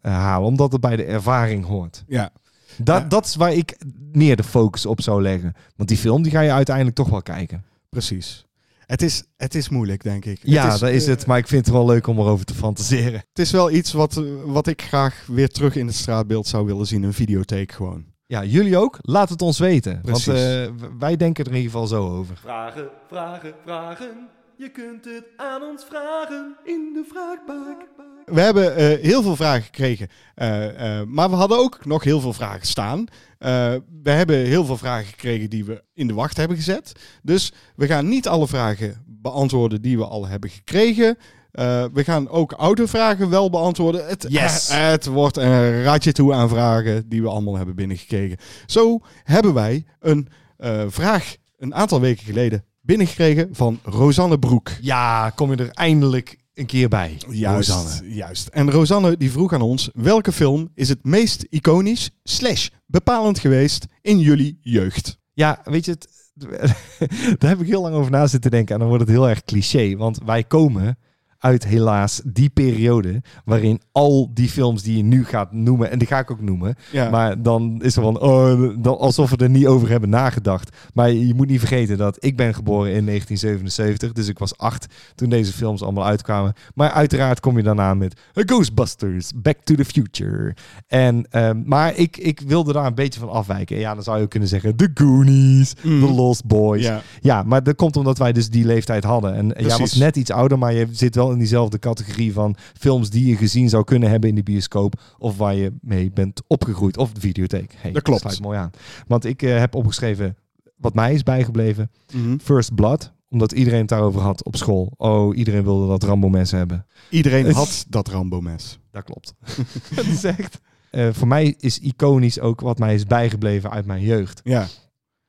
halen, omdat het bij de ervaring hoort. ja. Dat, Ja. dat is waar ik meer de focus op zou leggen. Want die film die ga je uiteindelijk toch wel kijken. Precies. Het is, het is moeilijk, denk ik. Ja, dat is eh, het. Maar ik vind het wel leuk om erover te fantaseren. Het is wel iets wat, eh, wat ik graag weer terug in het straatbeeld zou willen zien. Een videotheek gewoon. Ja, jullie ook? Laat het ons weten. Precies. Want eh, w- wij denken er in ieder geval zo over. Vragen, vragen, vragen. Je kunt het aan ons vragen in de vraagbak. We hebben eh, heel veel vragen gekregen. eh, eh, maar we hadden ook nog heel veel vragen staan. Eh, we hebben heel veel vragen gekregen die we in de wacht hebben gezet. Dus we gaan niet alle vragen beantwoorden die we al hebben gekregen. Eh, we gaan ook oude vragen wel beantwoorden. Het, Yes. het wordt een raadje toe aan vragen die we allemaal hebben binnengekregen. Zo hebben wij een eh, vraag een aantal weken geleden binnengekregen van Rosanne Broek. Ja, kom je er eindelijk een keer bij. Juist, Rosanne. juist. En Rosanne die vroeg aan ons, welke film is het meest iconisch slash bepalend geweest in jullie jeugd? Ja, weet je, het, daar heb ik heel lang over na zitten denken. En dan wordt het heel erg cliché. Want wij komen uit helaas die periode waarin al die films die je nu gaat noemen, en die ga ik ook noemen, Ja, maar dan is er van, oh, dan, alsof we er niet over hebben nagedacht. Maar je moet niet vergeten dat ik ben geboren in 1977, dus ik was acht toen deze films allemaal uitkwamen. Maar uiteraard kom je daarna met Ghostbusters, Back to the Future. En, ehm, maar ik, ik wilde daar een beetje van afwijken. Ja, dan zou je kunnen zeggen The Goonies, Mm. The Lost Boys. Ja. ja, maar dat komt omdat wij dus die leeftijd hadden. En jij was Precies. net iets ouder, maar je zit wel in diezelfde categorie van films die je gezien zou kunnen hebben in de bioscoop. Of waar je mee bent opgegroeid. Of de videotheek. Hey, Dat klopt. sluit mooi aan. Want ik eh, heb opgeschreven wat mij is bijgebleven. Mhm. First Blood Omdat iedereen het daarover had op school. Oh, iedereen wilde dat Rambo-mes hebben. Iedereen had dat Rambo-mes. Dat klopt. dat is echt... Eh, voor mij is iconisch ook wat mij is bijgebleven uit mijn jeugd. Ja.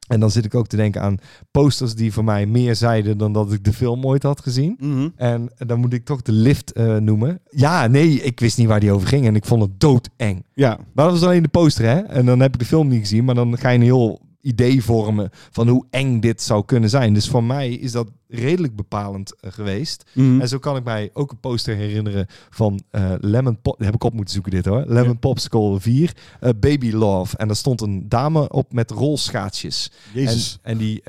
En dan zit ik ook te denken aan posters die voor mij meer zeiden dan dat ik de film ooit had gezien. Mhm. En dan moet ik toch de lift eh, noemen. Ja, nee, ik wist niet waar die over ging en ik vond het doodeng. Ja. Maar dat was alleen de poster, hè? En dan heb ik de film niet gezien, maar dan ga je een heel idee vormen van hoe eng dit zou kunnen zijn. Dus voor mij is dat redelijk bepalend eh, geweest. Mhm. En zo kan ik mij ook een poster herinneren van eh, Lemon Pop. Heb ik op moeten zoeken dit hoor. Lemon Ja. Popsicle 4, eh, Baby Love. En daar stond een dame op met rolschaatsjes. Jezus. En, en die,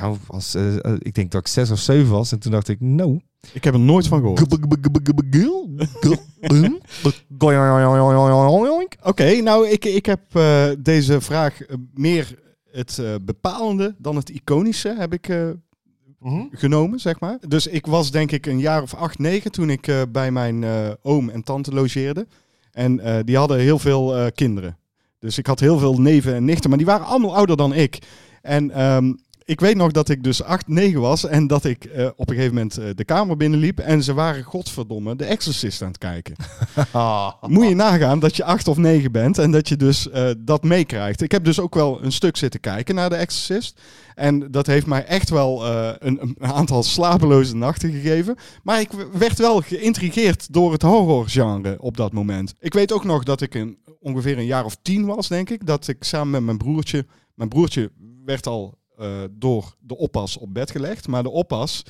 nou was, ik denk dat ik zes of zeven was. En toen dacht ik, no. Ik heb er nooit van gehoord. Oké, nou, ik, ik heb eh, deze vraag meer het eh, bepalende dan het iconische heb ik eh, genomen, zeg maar. Dus ik was denk ik een jaar of acht, negen toen ik eh, bij mijn oom en tante logeerde. En die hadden heel veel kinderen. Dus ik had heel veel neven en nichten, maar die waren allemaal ouder dan ik. En ehm, ik weet nog dat ik dus 8, 9 was en dat ik eh, op een gegeven moment eh, de kamer binnenliep en ze waren godverdomme de Exorcist aan het kijken. Moet je nagaan dat je 8 of 9 bent en dat je dus eh, dat meekrijgt. Ik heb dus ook wel een stuk zitten kijken naar de Exorcist. En dat heeft mij echt wel een, een aantal slapeloze nachten gegeven. Maar ik werd wel geïntrigeerd door het horrorgenre op dat moment. Ik weet ook nog dat ik een, ongeveer een jaar of tien was, denk ik. Dat ik samen met mijn broertje... Mijn broertje werd al eh, door de oppas op bed gelegd. Maar de oppas,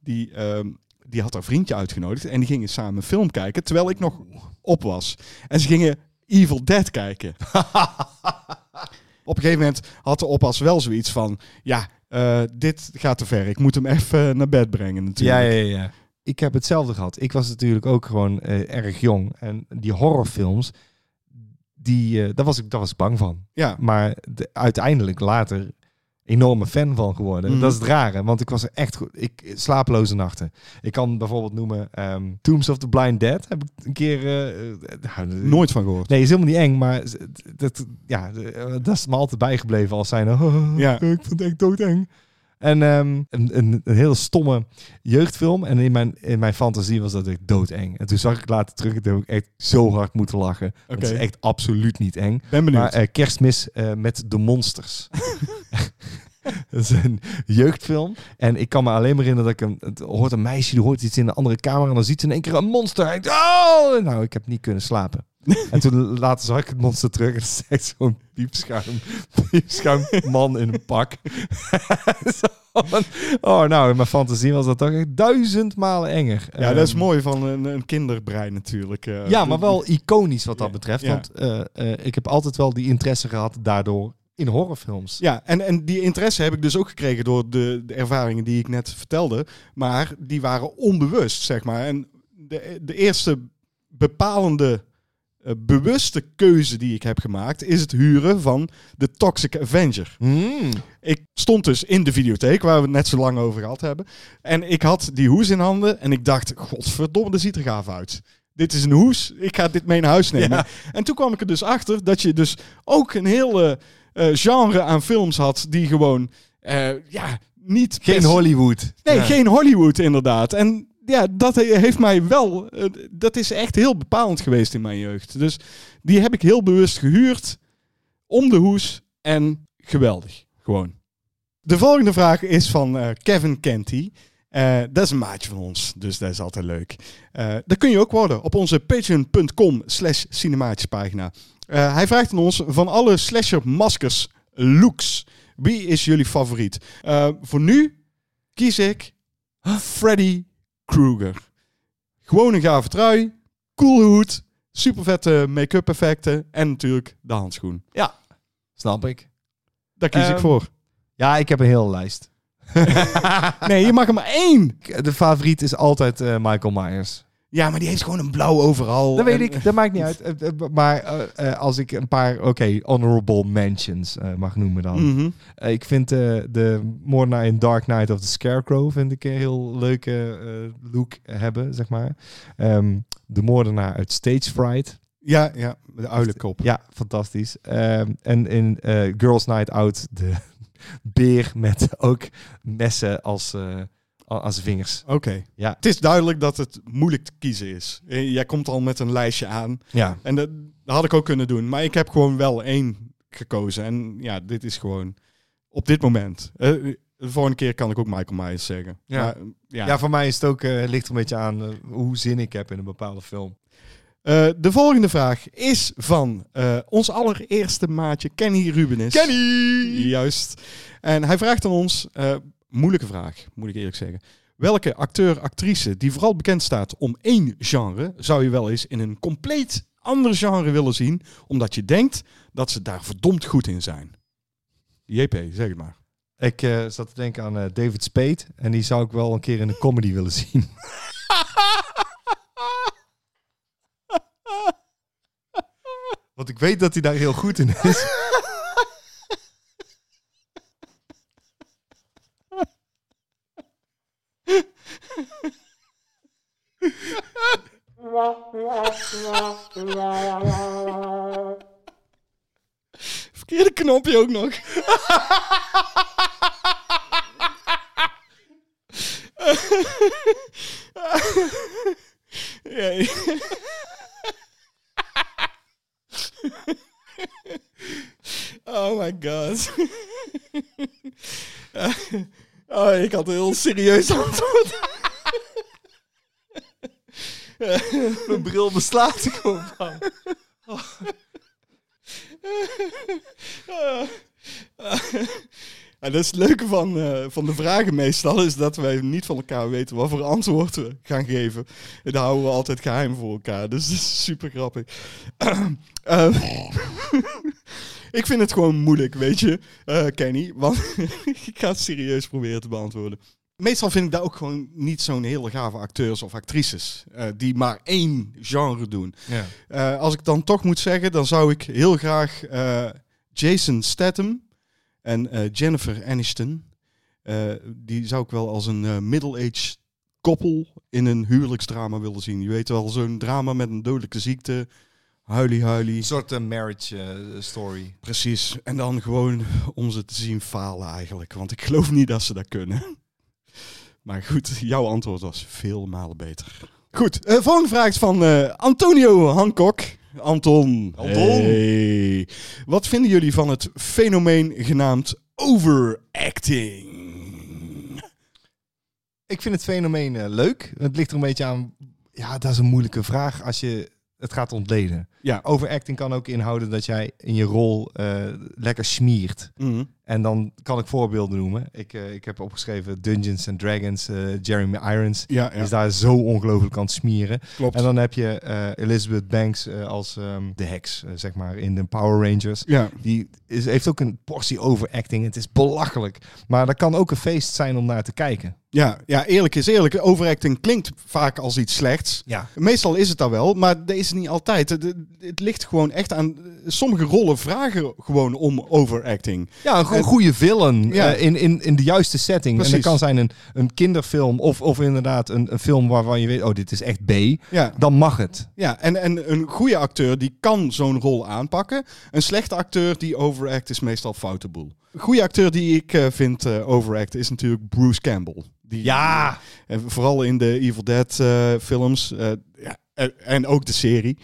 die, ehm, die had haar vriendje uitgenodigd. En die gingen samen film kijken, terwijl ik nog op was. En ze gingen Evil Dead kijken. op een gegeven moment had de oppas wel zoiets van... Ja, eh, dit gaat te ver. Ik moet hem even naar bed brengen natuurlijk. Ja, ja, ja. Ik heb hetzelfde gehad. Ik was natuurlijk ook gewoon eh, erg jong. En die horrorfilms, die, eh, daar, was ik, daar was ik bang van. Ja. Maar de- uiteindelijk later enorme fan van geworden. Mhm. Dat is het rare, want ik was er echt goed. Ik slapeloze nachten. Ik kan bijvoorbeeld noemen ehm, Tombs of the Blind Dead. Heb ik een keer. nou, Nooit van gehoord. Nee, is helemaal niet eng, maar dat, ja, dat is me altijd bijgebleven als zijn. Oh, Ja. Ik vond het echt doodeng. En ehm, een, een, een hele stomme jeugdfilm. En in mijn, in mijn fantasie was dat echt doodeng. En toen zag ik later terug en toen heb ik echt zo hard moeten lachen. Het is echt absoluut niet eng. Ben benieuwd. Maar eh, kerstmis eh, met de monsters. dat is een jeugdfilm. En ik kan me alleen maar herinneren dat ik een, het hoort een meisje, die hoort iets in de andere kamer en dan ziet ze in één keer een monster. En ik, oh! Nou, ik heb niet kunnen slapen. en toen later zag ik het monster terug en echt zo'n piepschuim, piepschuim man in een pak. Oh, nou, in mijn fantasie was dat toch echt duizend malen enger. ja, dat is Ehm, mooi van een, een kinderbrein natuurlijk. eh. ja, maar wel iconisch wat dat betreft. ja. Want eh, eh, ik heb altijd wel die interesse gehad daardoor in horrorfilms. Ja, en, en die interesse heb ik dus ook gekregen door de, de ervaringen die ik net vertelde. Maar die waren onbewust, zeg maar. En de, de eerste bepalende eh, bewuste keuze die ik heb gemaakt... is het huren van de Toxic Avenger. Hmm. Ik stond dus in de videotheek, waar we het net zo lang over gehad hebben. En ik had die hoes in handen en ik dacht, godverdomme, dat ziet er gaaf uit. Dit is een hoes, ik ga dit mee naar huis nemen. Ja. En toen kwam ik er dus achter dat je dus ook een heel eh, genre aan films had die gewoon, eh, ja, niet... Geen best- Hollywood. Nee, Ja. geen Hollywood inderdaad. En ja, dat he- heeft mij wel, eh, dat is echt heel bepalend geweest in mijn jeugd. Dus die heb ik heel bewust gehuurd, om de hoes en geweldig, gewoon. De volgende vraag is van eh, Kevin Kenty. Eh, dat is een maatje van ons, dus dat is altijd leuk. Eh dat kun je ook worden op onze patreon.com slash cinematiespagina. Eh, hij vraagt aan ons van alle slasher maskers looks. Wie is jullie favoriet? Voor nu kies ik Freddy Krueger. Gewoon een gave trui, coole hoed, super vette make-up effecten en natuurlijk de handschoen. Snap ik. Daar kies ik Ehm, voor. Ja, ik heb een hele lijst. Nee, je mag er maar één. De favoriet is altijd eh, Michael Myers. Ja, maar die heeft gewoon een blauw overal. Dat weet ik, dat maakt niet uit. Eh, eh, Maar eh, als ik een paar, oké, honorable mentions mag noemen dan. Mhm. Ik vind de moordenaar in Dark Knight of the Scarecrow vind ik een heel leuke look hebben, zeg maar. Ehm, de moordenaar uit Stage Fright. Ja, ja, de uilenkop. Ja, fantastisch. Ehm, en in Girls Night Out de beer met ook messen als, aan, zijn vingers. Oké. Ja. Het is duidelijk dat het moeilijk te kiezen is. Eh, Jij komt al met een lijstje aan. Ja. En dat, dat had ik ook kunnen doen. Maar ik heb gewoon wel één gekozen. En ja, dit is gewoon op dit moment. Eh, de volgende keer kan ik ook Michael Myers zeggen. Ja. Maar, ja. Ja. voor mij is het ook, eh, ligt er een beetje aan hoe zin ik heb in een bepaalde film. De volgende vraag is van ons allereerste maatje Kenny Rubenis. Kenny! Juist. En hij vraagt aan ons, moeilijke vraag, moet ik eerlijk zeggen. Welke acteur, actrice die vooral bekend staat om één genre, zou je wel eens in een compleet ander genre willen zien, omdat je denkt dat ze daar verdomd goed in zijn? JP, zeg het maar. Ik eh, zat te denken aan eh, David Spade. En die zou ik wel een keer in een comedy willen zien. Want ik weet dat hij daar heel goed in is. knopje ook nog. Ja. Oh my god. Oh, ik had een heel serieus antwoord. Mijn bril beslaat ik gewoon van. En dat is het leuke van, eh, van de vragen meestal, is dat wij niet van elkaar weten wat voor antwoord we gaan geven. En dat houden we altijd geheim voor elkaar, dus dat is super grappig. Eh, ik vind het gewoon moeilijk, weet je, eh, Kenny, want ik ga het serieus proberen te beantwoorden. Meestal vind ik dat ook gewoon niet zo'n hele gave acteurs of actrices, eh, die maar één genre doen. Ja. Als ik dan toch moet zeggen, dan zou ik heel graag Jason Statham en eh, Jennifer Aniston, eh, die zou ik wel als een eh, middle-aged koppel in een huwelijksdrama willen zien. Je weet wel, zo'n drama met een dodelijke ziekte, huilie huilie. Een soort marriage story. Precies. En dan gewoon om ze te zien falen eigenlijk, want ik geloof niet dat ze dat kunnen. Maar goed, jouw antwoord was veel malen beter. Goed, volgende vraag is van Antonio Hancock. Anton. Anton. Hey. Wat vinden jullie van het fenomeen genaamd overacting? Ik vind het fenomeen eh, leuk. Het ligt er een beetje aan... Ja, dat is een moeilijke vraag als je het gaat ontleden. Ja. Overacting kan ook inhouden dat jij in je rol eh, lekker smiert. Mhm. En dan kan ik voorbeelden noemen. Ik, eh, ik heb opgeschreven Dungeons and Dragons, eh, Jeremy Irons. Ja, ja Is daar zo ongelooflijk aan het smieren. klopt. En dan heb je eh, Elizabeth Banks als ehm, de heks, zeg maar, in de Power Rangers. ja, Die is, heeft ook een portie overacting. Het is belachelijk. Maar dat kan ook een feest zijn om naar te kijken. ja, ja, eerlijk is eerlijk. Overacting klinkt vaak als iets slechts. Ja. Meestal is het dat wel, maar dat is het niet altijd. Het, het ligt gewoon echt aan... Sommige rollen vragen gewoon om overacting. Ja, een go- En- goede villain Ja. eh, in, in, in de juiste setting. En dat kan zijn een, een kinderfilm of, of inderdaad een, een film waarvan je weet, oh, dit is echt B. Ja, Dan mag het. ja en, en een goede acteur die kan zo'n rol aanpakken. Een slechte acteur die overact is meestal foute boel. Een goede acteur die ik eh, vind eh, overact is natuurlijk Bruce Campbell. Die, Ja. En vooral in de Evil Dead films. ja, en ook de serie.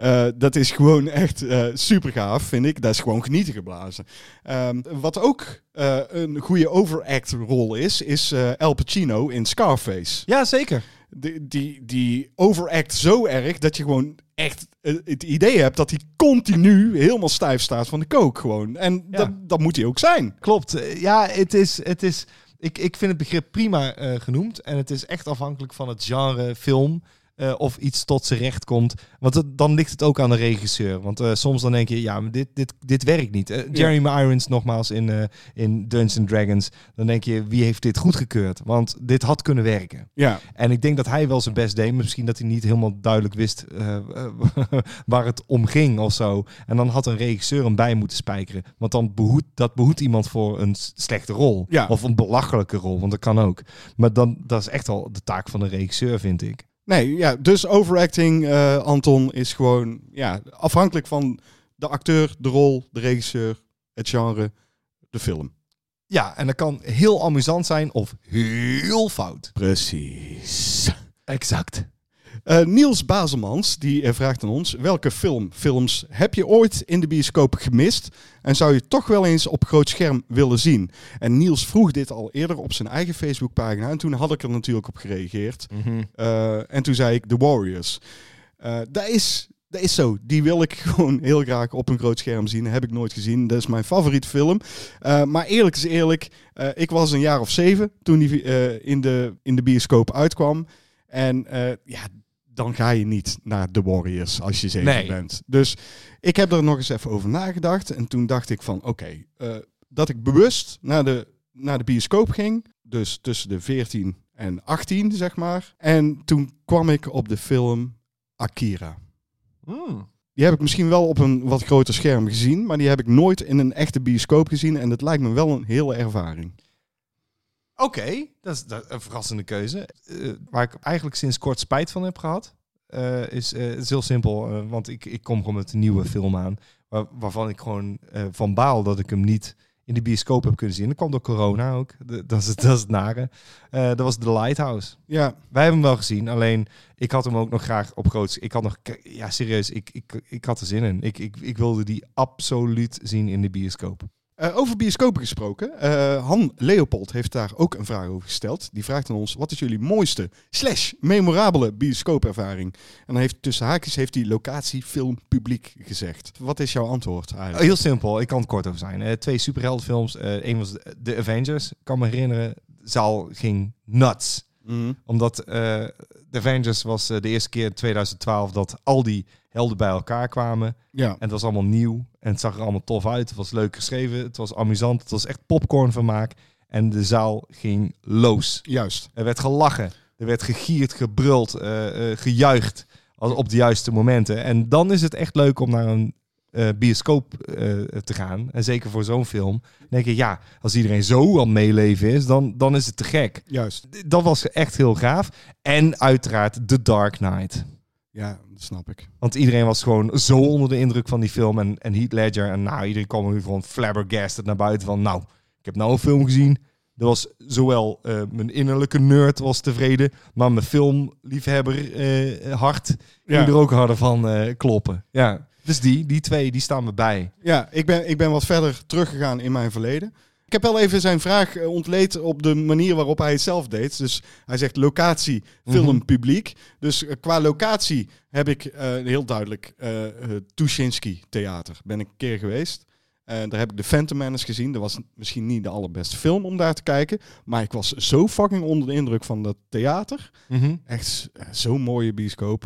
Eh, dat is gewoon echt eh super gaaf, vind ik. Dat is gewoon genieten geblazen. Ehm, wat ook eh, een goede overact rol is, is Al Pacino in Scarface. Ja, zeker. Die, die, die overact zo erg dat je gewoon echt het idee hebt dat hij continu helemaal stijf staat van de kook gewoon. En Ja. dat, dat moet hij ook zijn. Klopt. Ja, het is... Het is ik, ik vind het begrip prima genoemd. En het is echt afhankelijk van het genre film. Eh, of iets tot zijn recht komt. Want het- dan ligt het ook aan de regisseur. Want eh, soms dan denk je, ja, dit, dit, dit werkt niet. Eh, Jeremy Irons nogmaals in, in Dungeons and Dragons. Dan denk je, wie heeft dit goedgekeurd? Want dit had kunnen werken. Ja, En ik denk dat hij wel zijn best deed. maar Misschien dat hij niet helemaal duidelijk wist waar het om ging of zo. En dan had een regisseur hem bij moeten spijkeren. Want dan behoedt, dat behoedt iemand voor een slechte rol. Ja. Of een belachelijke rol, want dat kan ook. Maar dan, dat is echt al de taak van de regisseur, vind ik. Nee, ja, dus overacting, eh, Anton, is gewoon ja, afhankelijk van de acteur, de rol, de regisseur, het genre, de film. Ja, en dat kan heel amusant zijn of heel fout. Precies. Exact. Eh, Niels Bazelmans die eh, vraagt aan ons: welke film, films heb je ooit in de bioscoop gemist en zou je toch wel eens op groot scherm willen zien? En Niels vroeg dit al eerder op zijn eigen Facebookpagina en toen had ik er natuurlijk op gereageerd. Eh, en toen zei ik The Warriors. Dat, is, dat is zo. Die wil ik gewoon heel graag op een groot scherm zien. Heb ik nooit gezien. Dat is mijn favoriete film. Maar eerlijk is eerlijk, ik was een jaar of zeven toen die in, de, in de bioscoop uitkwam. En ja, dan ga je niet naar The Warriors als je zeven Nee. bent. Dus ik heb er nog eens even over nagedacht. En toen dacht ik van, oké, eh, dat ik bewust naar de, naar de bioscoop ging. Dus tussen de 14 en 18, zeg maar. En toen kwam ik op de film Akira. Hmm. Die heb ik misschien wel op een wat groter scherm gezien, maar die heb ik nooit in een echte bioscoop gezien. En dat lijkt me wel een hele ervaring. Oké, dat is dat een verrassende keuze. Eh, waar ik eigenlijk sinds kort spijt van heb gehad, eh, is, eh, het is heel simpel. want ik, ik kom gewoon met een nieuwe film aan, waar- waarvan ik gewoon van baal dat ik hem niet in de bioscoop heb kunnen zien. Dat kwam door corona ook. Dat, is het, dat is het nare. Dat was The Lighthouse. Ja, Wij hebben hem wel gezien, alleen ik had hem ook nog graag op groot. Ik had nog, ja serieus, ik, ik, ik had er zin in. Ik, ik, ik wilde die absoluut zien in de bioscoop. Eh, over bioscopen gesproken. eh, Han Leopold heeft daar ook een vraag over gesteld. Die vraagt aan ons: wat is jullie mooiste slash memorabele bioscoopervaring? En dan heeft tussen haakjes heeft hij locatie, film, publiek gezegd. Wat is jouw antwoord eigenlijk? Heel simpel, ik kan het kort over zijn. Eh, twee superheldenfilms. Eén was The Avengers, ik kan me herinneren. De zaal ging nuts. Mhm. Omdat eh The Avengers was eh, de eerste keer in 2012 dat al die helden bij elkaar kwamen. Ja. En het was allemaal nieuw. En het zag er allemaal tof uit. Het was leuk geschreven. Het was amusant. Het was echt popcornvermaak. En de zaal ging los. Juist. Er werd gelachen. Er werd gegierd, gebruld, eh, eh, gejuicht. Op de juiste momenten. En dan is het echt leuk om naar een eh, bioscoop eh, te gaan. En zeker voor zo'n film. Denk je, ja, als iedereen zo aan meeleven is, dan, dan is het te gek. Juist. Dat was echt heel gaaf. En uiteraard The Dark Knight. Ja, dat snap ik. Want iedereen was gewoon zo onder de indruk van die film. En, en Heath Ledger. En nou, iedereen kwam er gewoon flabbergasted naar buiten van... Nou, ik heb nou een film gezien. Er was zowel eh, mijn innerlijke nerd was tevreden... maar mijn filmliefhebber hart ging Ja. er ook harder van kloppen. Ja, dus die, die twee, die staan me bij. Ja, ik ben, ik ben wat verder teruggegaan in mijn verleden. Ik heb wel even zijn vraag eh, ontleed op de manier waarop hij het zelf deed. Dus hij zegt locatie, film, Mhm. publiek. Dus eh, qua locatie heb ik eh, heel duidelijk het Tuschinski Theater. Ben ik een keer geweest. En daar heb ik de Phantom Menace gezien. Dat was misschien niet de allerbeste film om daar te kijken. Maar ik was zo fucking onder de indruk van dat theater. Echt eh, zo'n mooie bioscoop.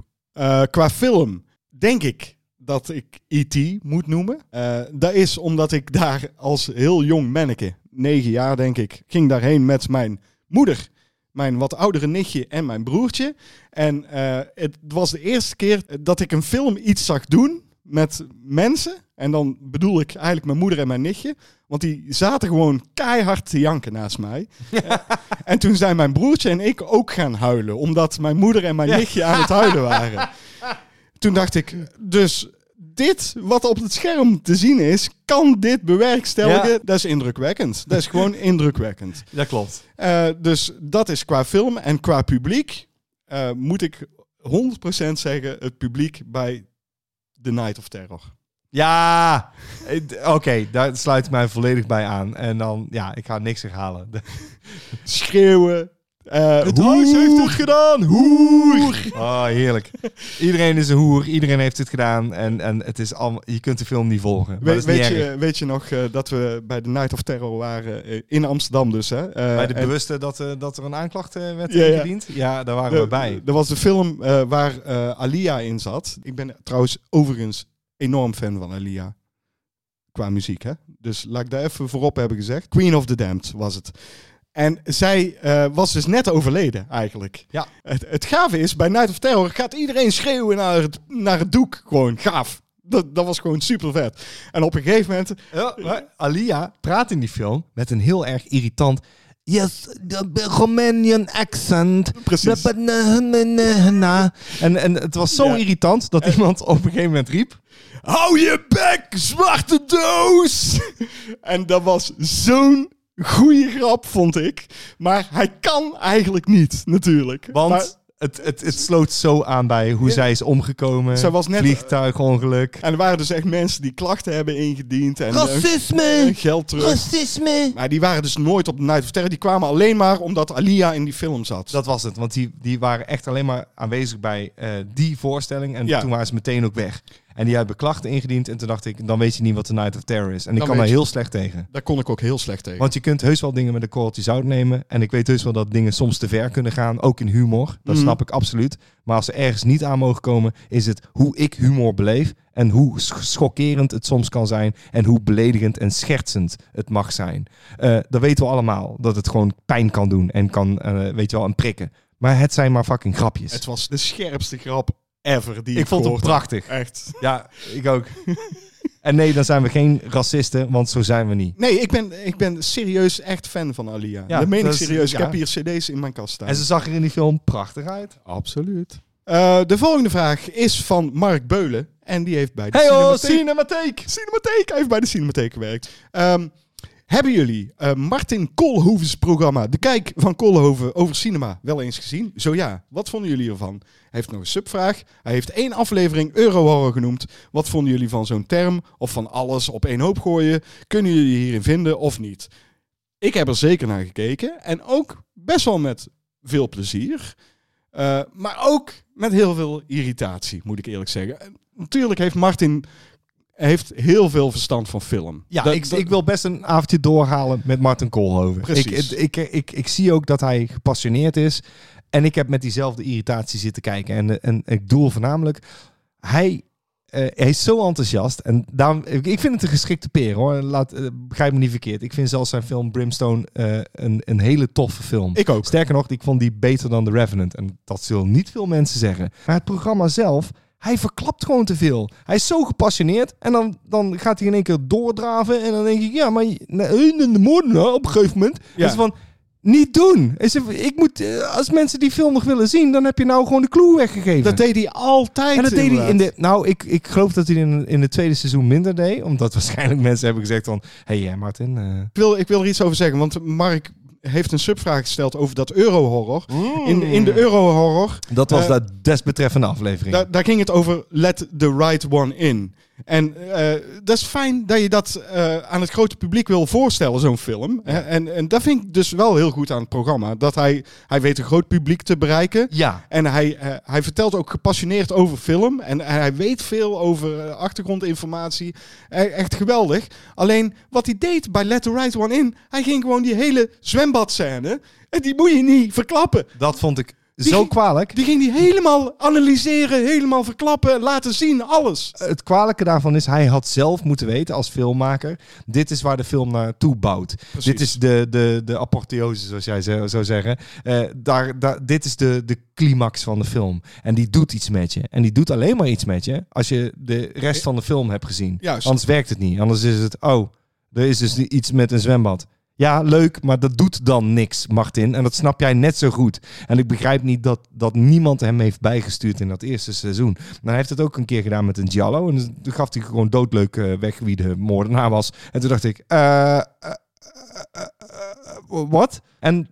Qua film denk ik dat ik E.T. moet noemen. Eh, dat is omdat ik daar als heel jong manneke, negen jaar denk ik, ging daarheen met mijn moeder, mijn wat oudere nichtje en mijn broertje. En eh, het was de eerste keer dat ik een film iets zag doen met mensen. En dan bedoel ik eigenlijk mijn moeder en mijn nichtje. Want die zaten gewoon keihard te janken naast mij. En toen zijn mijn broertje en ik ook gaan huilen. Omdat mijn moeder en mijn nichtje aan het huilen waren. Toen dacht ik, dus dit wat op het scherm te zien is, kan dit bewerkstelligen? Ja. Dat is indrukwekkend. Dat is gewoon indrukwekkend. Dat klopt. Eh, dus dat is qua film. En qua publiek eh, moet ik 100% zeggen, het publiek bij The Night of Terror. Ja, oké, daar sluit ik mij volledig bij aan. En dan, ja, ik ga niks herhalen. Schreeuwen. Eh, Het hoer. huis heeft het gedaan, hoer! Oh, heerlijk. Iedereen is een hoer, iedereen heeft het gedaan. En, en het is allemaal, je kunt de film niet volgen. Weet, dat is niet weet, erg. je, weet je nog eh, dat we bij de Night of Terror waren eh, in Amsterdam dus? Hè? Eh, Bij de bewuste dat, eh, dat er een aanklacht eh, werd Ja, ingediend? Ja, daar waren we bij. Dat was de film eh, waar eh, Alia in zat. Ik ben trouwens overigens enorm fan van Alia. Qua muziek, hè? Dus laat ik daar even voorop hebben gezegd. Queen of the Damned was het. En zij eh, was dus net overleden, eigenlijk. Ja. Het, het gave is, bij Night of Terror gaat iedereen schreeuwen naar het, naar het doek. Gewoon gaaf. Dat, dat was gewoon super vet. En op een gegeven moment... Ja, maar Alia praat in die film met een heel erg irritant... Yes, the Romanian accent. Precies. En, en het was zo Ja. irritant dat iemand op een gegeven moment riep... Hou je bek, zwarte doos! en dat was zo'n goede grap, vond ik. Maar hij kan eigenlijk niet, natuurlijk. Want Maar- het, het, het sloot zo aan bij hoe Ja. zij is omgekomen. Zij was net- Vliegtuigongeluk. en er waren dus echt mensen die klachten hebben ingediend. En, en Racisme! geld terug. Racisme! Maar die waren dus nooit op de Night of Terror. Die kwamen alleen maar omdat Alia in die film zat. Dat was het, want die, die waren echt alleen maar aanwezig bij eh, die voorstelling. En Ja. toen waren ze meteen ook weg. En die hebben klachten ingediend. En toen dacht ik, dan weet je niet wat de Night of Terror is. En ik kan daar heel slecht tegen. Daar kon ik ook heel slecht tegen. Want je kunt heus wel dingen met een korreltje zout nemen. En ik weet heus wel dat dingen soms te ver kunnen gaan. Ook in humor. Dat Mhm. snap ik absoluut. Maar als ze ergens niet aan mogen komen, is het hoe ik humor beleef. En hoe sch- schokkerend het soms kan zijn. En hoe beledigend en schertsend het mag zijn. Eh, dat weten we allemaal. Dat het gewoon pijn kan doen. En kan, eh, weet je wel, een prikken. Maar het zijn maar fucking grapjes. Het was de scherpste grap ever die ik, ik vond het heb. prachtig. Echt. Ja, ik ook. en nee, dan zijn we geen racisten, want zo zijn we niet. Nee, ik ben, ik ben serieus echt fan van Alia. Ja, dat meen ik serieus. Ik heb hier cd's in mijn kast staan. En ze zag er in die film prachtig uit. Absoluut. Eh, de volgende vraag is van Mark Beulen. En die heeft bij de Hey oh, Cinematheek... Cinematheek! Cinematheek. Hij heeft bij de Cinematheek gewerkt. Ehm, hebben jullie eh, Martin Koolhoven's programma De Kijk van Koolhoven over cinema wel eens gezien? Zo ja, wat vonden jullie ervan? Hij heeft nog een subvraag. Hij heeft één aflevering Eurohorror genoemd. Wat vonden jullie van zo'n term? Of van alles op één hoop gooien? Kunnen jullie hierin vinden of niet? Ik heb er zeker naar gekeken. En ook best wel met veel plezier. Eh, maar ook met heel veel irritatie, moet ik eerlijk zeggen. En natuurlijk heeft Martin heeft heel veel verstand van film. Ja, Dat- ik, dat- ik wil best een avondje doorhalen met Martin Koolhoven. Precies. Ik, ik, ik, ik, zie ook dat hij gepassioneerd is. En ik heb met diezelfde irritatie zitten kijken. En, en ik doel voornamelijk... Hij, eh, hij is zo enthousiast. En daarom, ik ik vind het een geschikte peer hoor. Laat, eh, begrijp me niet verkeerd. Ik vind zelfs zijn film Brimstone eh, een, een hele toffe film. Ik ook. Sterker nog, ik vond die beter dan The Revenant. En dat zullen niet veel mensen zeggen. Maar het programma zelf, hij verklapt gewoon te veel. Hij is zo gepassioneerd. En dan, dan gaat hij in één keer doordraven. En dan denk ik, ja, maar nee, de moordenaar op een gegeven moment. Ja. Is van, niet doen. Is er- ik moet, eh, als mensen die film nog willen zien, dan heb je nou gewoon de clue weggegeven. Dat deed hij altijd. en dat deed hij in de. Nou, ik, ik geloof dat hij in, in het tweede seizoen minder deed. Omdat waarschijnlijk mensen hebben gezegd van. Hé, hey, Martin. eh, Ik wil, ik wil er iets over zeggen, want Mark heeft een subvraag gesteld over dat eurohorror. In, in de eurohorror, dat was Eh, de desbetreffende aflevering. daar ging het over let the right one in. En eh, dat is fijn dat je dat eh, aan het grote publiek wil voorstellen, zo'n film. En, en dat vind ik dus wel heel goed aan het programma. Dat hij, hij weet een groot publiek te bereiken. ja. En hij, eh, hij vertelt ook gepassioneerd over film. En hij weet veel over achtergrondinformatie. Eh, echt geweldig. Alleen wat hij deed bij Let the Right One In. Hij ging gewoon die hele zwembadscène. En die moet je niet verklappen. Dat vond ik Die zo ging- kwalijk. Die ging die helemaal analyseren, helemaal verklappen, laten zien, alles. Het kwalijke daarvan is, hij had zelf moeten weten als filmmaker, dit is waar de film naartoe bouwt. Precies. Dit is de, de, de apotheose, zoals jij zou zeggen. Eh, daar, daar, dit is de, de climax van de film. En die doet iets met je. En die doet alleen maar iets met je als je de rest van de film hebt gezien. Juist. Anders werkt het niet. Anders is het, oh, er is dus iets met een zwembad. Ja, leuk, maar dat doet dan niks, Martin. En dat snap jij net zo goed. En ik begrijp niet dat, dat niemand hem heeft bijgestuurd in dat eerste seizoen. Maar hij heeft het ook een keer gedaan met een Giallo. En toen gaf hij gewoon doodleuk eh, weg wie de moordenaar was. En toen dacht ik, eh, wat? En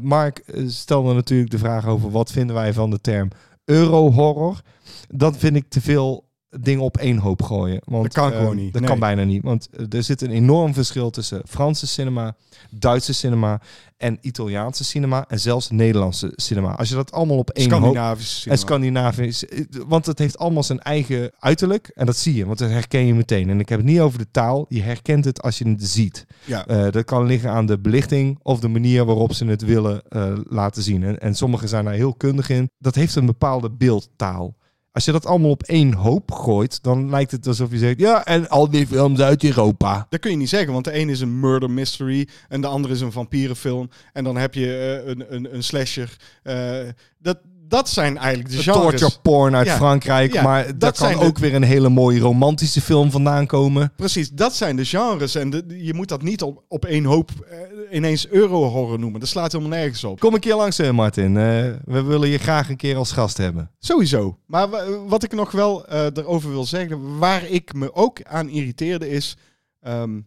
Mark stelde natuurlijk de vraag over wat vinden wij van de term Eurohorror. Dat vind ik te veel dingen op één hoop gooien. Want, Dat kan eh, gewoon niet, Dat nee. kan bijna niet. Want eh, er zit een enorm verschil tussen Franse cinema, Duitse cinema en Italiaanse cinema en zelfs Nederlandse cinema. Als je dat allemaal op één hoop... Scandinavisch. En Scandinavisch. eh, Want het heeft allemaal zijn eigen uiterlijk. En dat zie je, want dat herken je meteen. En ik heb het niet over de taal. Je herkent het als je het ziet. Ja. Eh, dat kan liggen aan de belichting of de manier waarop ze het willen eh, laten zien. En, en sommigen zijn daar heel kundig in. Dat heeft een bepaalde beeldtaal. Als je dat allemaal op één hoop gooit, dan lijkt het alsof je zegt... Ja, en al die films uit Europa. Dat kun je niet zeggen, want de een is een murder mystery en de andere is een vampierenfilm. En dan heb je eh, een, een, een slasher. Eh, dat, dat zijn eigenlijk de De genres. torture porn uit Ja. Frankrijk. Ja, maar dat daar kan de- ook weer een hele mooie romantische film vandaan komen. Precies, dat zijn de genres. En de, je moet dat niet op, op één hoop eh, ineens euro-horror noemen. Dat slaat helemaal nergens op. Kom een keer langs, eh, Martin. Eh, we willen je graag een keer als gast hebben. Sowieso. Maar wa- wat ik nog wel erover wil zeggen, waar ik me ook aan irriteerde is... ehm,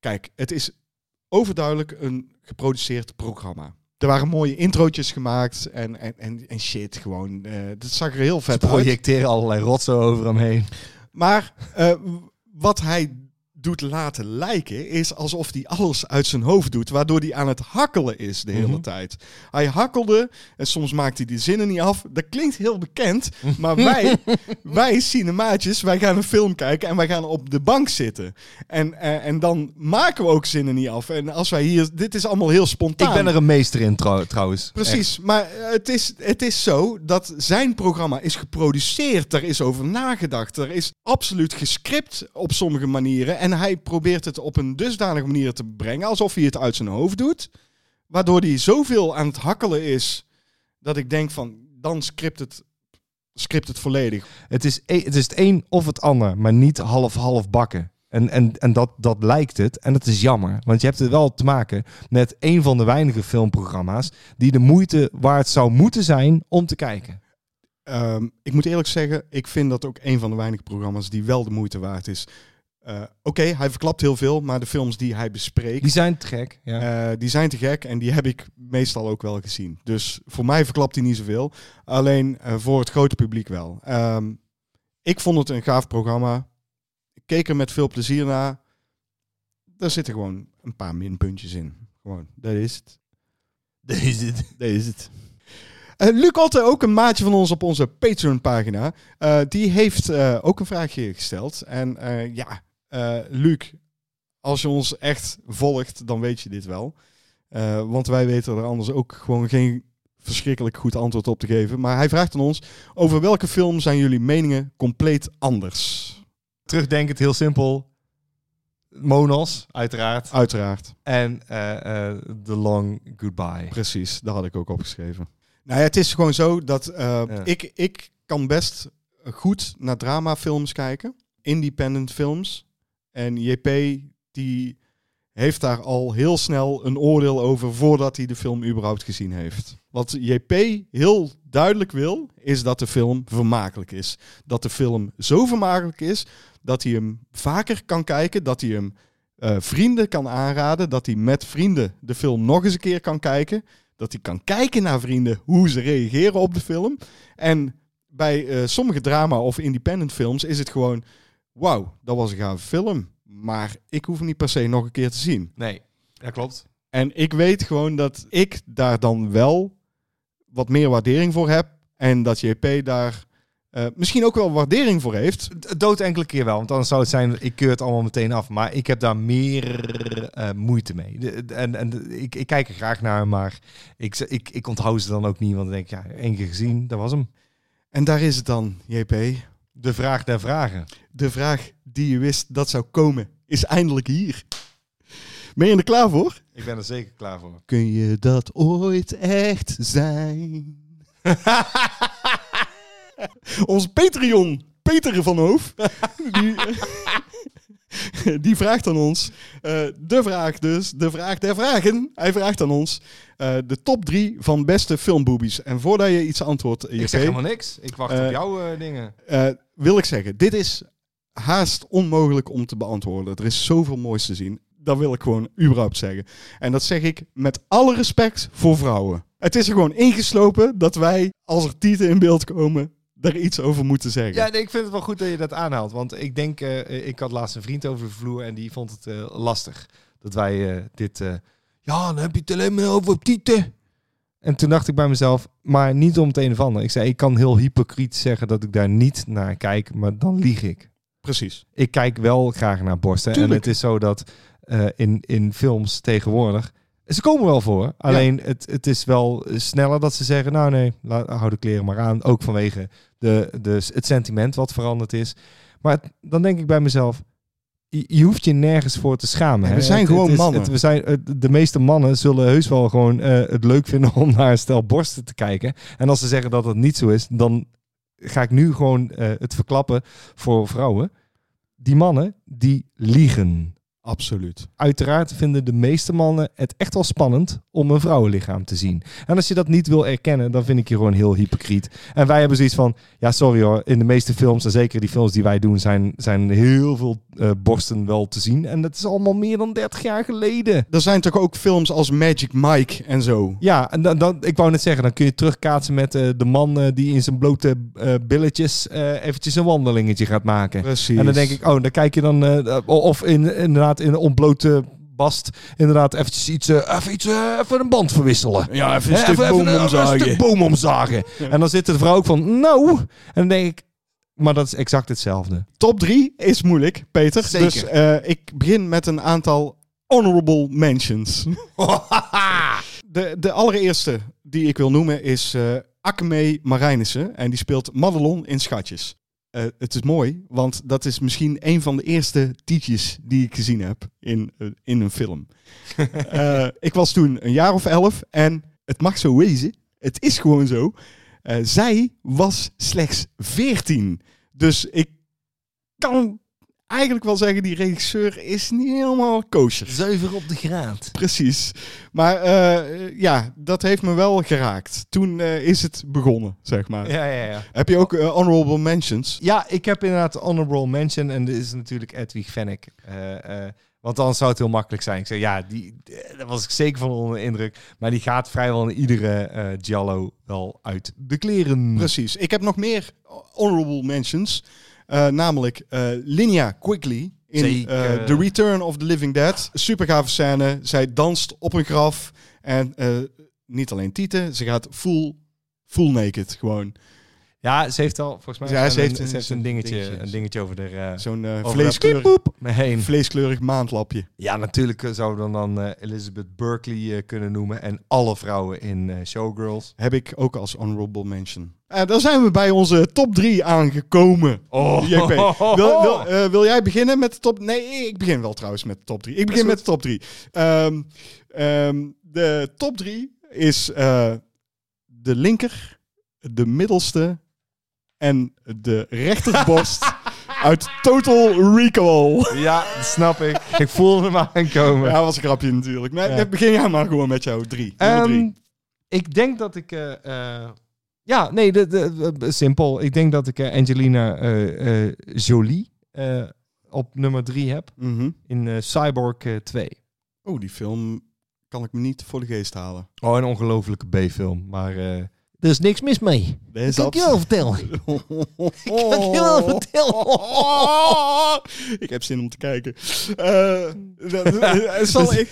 kijk, het is overduidelijk een geproduceerd programma. Er waren mooie introotjes gemaakt en, en, en, en shit gewoon. eh dat zag er heel Ze vet uit. projecteren allerlei rotsen over hem heen. Maar eh, wat hij doet laten lijken is alsof hij alles uit zijn hoofd doet, waardoor hij aan het hakkelen is de hele Mhm. tijd. Hij hakkelde en soms maakt hij die zinnen niet af. Dat klinkt heel bekend, maar wij, wij cinemaatjes, wij gaan een film kijken en wij gaan op de bank zitten. En, eh, en dan maken we ook zinnen niet af. En als wij hier, dit is allemaal heel spontaan. Ik ben er een meester in trouw- trouwens. Precies, maar eh, het is, het is zo dat zijn programma is geproduceerd. Er is over nagedacht. Er is absoluut gescript op sommige manieren. En hij probeert het op een dusdanige manier te brengen alsof hij het uit zijn hoofd doet. Waardoor hij zoveel aan het hakkelen is dat ik denk van, dan script het, script het volledig. Het is, e- het is het een of het ander, maar niet half-half bakken. En, en, en dat, dat lijkt het. En dat is jammer. Want je hebt het wel te maken met een van de weinige filmprogramma's die de moeite waard zou moeten zijn om te kijken. Ehm, ik moet eerlijk zeggen, ik vind dat ook een van de weinige programma's die wel de moeite waard is. Eh, Oké, hij verklapt heel veel, maar de films die hij bespreekt, Die zijn te gek. Ja. Eh, die zijn te gek en die heb ik meestal ook wel gezien. Dus voor mij verklapt hij niet zoveel. Alleen eh, voor het grote publiek wel. Ehm, ik vond het een gaaf programma. Ik keek er met veel plezier naar. Er zitten gewoon een paar minpuntjes in. Gewoon, dat is het. Dat is het. Dat is het. Eh, Luc Otte, ook een maatje van ons op onze Patreon-pagina, eh, die heeft eh, ook een vraagje gesteld. En eh, ja, eh, Luc, als je ons echt volgt, dan weet je dit wel. Eh, want wij weten er anders ook gewoon geen verschrikkelijk goed antwoord op te geven. Maar hij vraagt aan ons, over welke film zijn jullie meningen compleet anders? Terugdenkend, heel simpel. Monos, uiteraard. Uiteraard. En eh, The Long Goodbye. Precies, daar had ik ook opgeschreven. Nou ja, het is gewoon zo dat Ja. ik, ik kan best goed naar dramafilms kijken. Independent films. En JP die heeft daar al heel snel een oordeel over voordat hij de film überhaupt gezien heeft. Wat JP heel duidelijk wil, is dat de film vermakelijk is. Dat de film zo vermakelijk is dat hij hem vaker kan kijken, dat hij hem eh, vrienden kan aanraden, dat hij met vrienden de film nog eens een keer kan kijken, dat hij kan kijken naar vrienden hoe ze reageren op de film. En bij eh, sommige drama of independent films is het gewoon, wauw, dat was een gave film, maar ik hoef hem niet per se nog een keer te zien. Nee, dat klopt. En ik weet gewoon dat ik daar dan wel wat meer waardering voor heb. En dat JP daar eh, misschien ook wel waardering voor heeft. Dood enkele keer wel, want anders zou het zijn, ik keur het allemaal meteen af. Maar ik heb daar meer eh, moeite mee. De- de- en en de- ik, ik kijk er graag naar, maar ik, ik, ik onthoud ze dan ook niet. Want dan denk ik, ja, één keer gezien, dat was hem. En daar is het dan, JP. De vraag der vragen. De vraag die je wist dat zou komen, is eindelijk hier. Ben je er klaar voor? Ik ben er zeker klaar voor. Kun je dat ooit echt zijn? Ons Patreon, Peter van Hoof, die, die vraagt aan ons, eh, de vraag dus, de vraag der vragen. Hij vraagt aan ons eh, de top drie van beste filmboobies. En voordat je iets antwoordt, Ik zeg helemaal niks. Ik wacht op jouw eh, dingen. eh, wil ik zeggen, dit is haast onmogelijk om te beantwoorden. Er is zoveel moois te zien. Dat wil ik gewoon überhaupt zeggen. En dat zeg ik met alle respect voor vrouwen. Het is er gewoon ingeslopen dat wij, als er tieten in beeld komen, daar iets over moeten zeggen. Ja, nee, ik vind het wel goed dat je dat aanhaalt. Want ik denk, eh, ik had laatst een vriend over de vloer en die vond het eh, lastig. Dat wij eh, dit... ja, dan heb je het alleen maar over tieten. En toen dacht ik bij mezelf, maar niet om het een of ander. Ik zei, ik kan heel hypocriet zeggen dat ik daar niet naar kijk, maar dan lieg ik. Precies. Ik kijk wel graag naar borsten. Tuurlijk. En het is zo dat in, in films tegenwoordig... Ze komen wel voor. Alleen het, het is wel sneller dat ze zeggen... Nou nee, laat, hou de kleren maar aan. Ook vanwege de, de, het sentiment wat veranderd is. Maar het- dan denk ik bij mezelf... Je, je hoeft je nergens voor te schamen. En hè. we zijn gewoon het is- mannen. we zijn, de meeste mannen zullen heus wel gewoon eh, het leuk vinden om naar een stel borsten te kijken. En als ze zeggen dat het niet zo is, dan ga ik nu gewoon eh, het verklappen voor vrouwen. Die mannen, die liegen. Absoluut. Uiteraard vinden de meeste mannen het echt wel spannend om een vrouwenlichaam te zien. En als je dat niet wil erkennen, dan vind ik je gewoon heel hypocriet. En wij hebben zoiets van, ja sorry hoor, in de meeste films, en zeker die films die wij doen, zijn, zijn heel veel eh, borsten wel te zien. En dat is allemaal meer dan 30 jaar geleden. Er zijn toch ook films als Magic Mike en zo. Ja, en dan, dan, ik wou net zeggen, dan kun je terugkaatsen met eh, de man eh, die in zijn blote billetjes eventjes een wandelingetje gaat maken. Precies. En dan denk ik, oh, dan kijk je dan, of in, inderdaad in een ontblote bast, inderdaad eventjes iets, eh, even, iets eh, even een band verwisselen. Ja, even een stuk even- boom even- even omzagen. Een stuk boom omzagen. En dan zit de vrouw ook van, nou. En dan denk ik, maar dat is exact hetzelfde. Top 3 is moeilijk, Peter. Zeker. Dus eh, ik begin met een aantal honorable mentions. de, de allereerste die ik wil noemen is eh Akme Marijnissen. En die speelt Madelon in Schatjes. Eh, het is mooi, want dat is misschien een van de eerste tietjes die ik gezien heb in, eh, in een film. Eh, ik was toen een jaar of elf en het mag zo wezen. Het is gewoon zo. Zij was slechts 14. Dus ik kan eigenlijk wel zeggen, die regisseur is niet helemaal kosher. Zuiver op de graad. Precies. Maar eh, ja, dat heeft me wel geraakt. Toen eh, is het begonnen, zeg maar. Ja, ja, ja. Heb je ook eh, honorable mentions? Ja, ik heb inderdaad honorable mention en dit is natuurlijk Edwig Fennek. Eh, want dan zou het heel makkelijk zijn. Ik zeg, ja, die, daar was ik zeker van onder de indruk. Maar die gaat vrijwel in iedere Giallo wel uit de kleren. Precies. Ik heb nog meer honorable mentions. Eh, namelijk eh Linnea Quigley in eh, The Return of the Living Dead. Super gave scène. Zij danst op een graf. En niet alleen tieten, ze gaat full, full naked gewoon. Ja, ze heeft al, volgens mij, Ja, ze heeft ze een- heeft een dingetje, dingetje. een dingetje over de... eh Zo'n eh, over vleeskleurig, heen. vleeskleurig maandlapje. Ja, natuurlijk eh, zouden we dan eh, Elizabeth Berkley eh, kunnen noemen. En alle vrouwen in eh, Showgirls. Heb ik ook als honorable mention. En dan zijn we bij onze top 3 aangekomen. Oh. JP. Wil, wil, eh, wil jij beginnen met de top... Nee, ik begin wel trouwens met de top 3. Ik begin met de top 3. de top 3 is eh, de linker, de middelste en de rechterborst uit Total Recall. Ja, dat snap ik. ik voelde hem aankomen. Ja, was een grapje natuurlijk. Nee, Ja. Begin jij maar gewoon met jouw drie. Drie. Ehm, ik denk dat ik... eh, eh, ja, nee, de, de, de- simpel. Ik denk dat ik eh, Angelina eh, eh, Jolie eh, op nummer 3 heb. Mhm. In eh, Cyborg eh, 2. Oh, die film kan ik me niet voor de geest halen. Oh, een ongelofelijke B-film. Maar eh, er is niks mis mee. Dat kan ik je wel vertellen. Ik kan je wel vertellen. ik heb zin om te kijken. Eh, zal ik...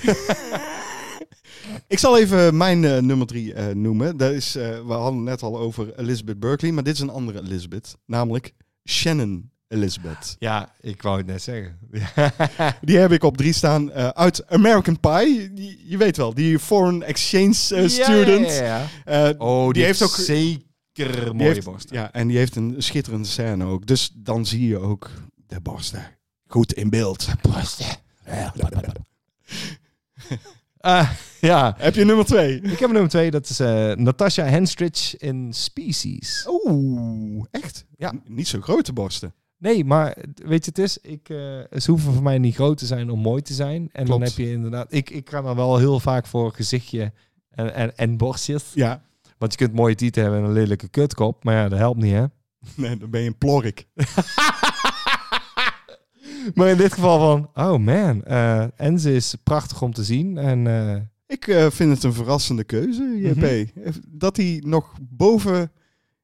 ik zal even mijn eh, nummer drie eh, noemen. Dat is, we hadden het net al over Elizabeth Berkley, maar dit is een andere Elizabeth. Namelijk Shannon Elizabeth. Ja, ik wou het net zeggen. Die heb ik op drie staan eh, uit American Pie. Die, je weet wel, die foreign exchange eh, student. Ja, ja, ja. Eh, Oh, die, Die heeft heeft ook zeker mooie heeft- borsten. Ja, en die heeft een schitterende scène ook. Dus dan zie je ook de borsten goed in beeld. Ah, ja. Heb je nummer twee? Ik heb nummer twee, dat is Natasha Henstridge in Species. Oeh, echt? Ja. N- Niet zo grote borsten. Nee, maar weet je, het is, ik, eh, ze hoeven voor mij niet groot te zijn om mooi te zijn. En dan heb je inderdaad, ik, ik ga dan wel heel vaak voor gezichtje en, en, en borstjes. Ja. Want je kunt mooie tieten hebben en een lelijke kutkop, maar ja, dat helpt niet, hè? Nee, dan ben je een plorik. Maar in dit geval van, oh man, eh, en ze is prachtig om te zien. En eh, Ik vind het een verrassende keuze, JP. Mhm. Dat hij nog boven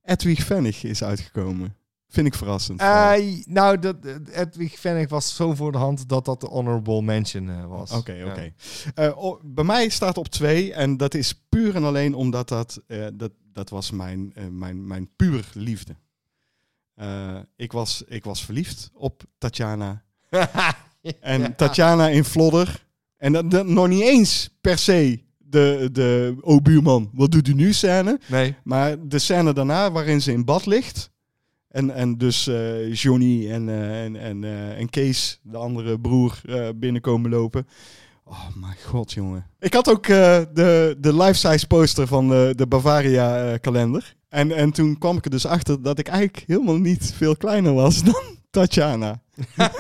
Edwig Vennig is uitgekomen. Vind ik verrassend. eh, nou, dat, Edwig Fennig was zo voor de hand dat dat de honorable mention eh, was. Oké, oké. Eh, bij mij staat op twee en dat is puur en alleen omdat dat, eh, dat, dat was mijn, eh, mijn, mijn puur liefde. Eh, ik, was, ik was verliefd op Tatjana. En Ja. Tatjana in Vlodder. En dat, dat nog niet eens per se de, de oh buurman, wat doet u nu scène. Nee. Maar de scène daarna waarin ze in bad ligt. En, en dus eh, Johnny en, eh, en, en, eh, en Kees, de andere broer, binnenkomen lopen. Oh mijn god, jongen. Ik had ook de, de life-size poster van de, de Bavaria eh, kalender. En, en toen kwam ik er dus achter dat ik eigenlijk helemaal niet veel kleiner was dan Tatjana.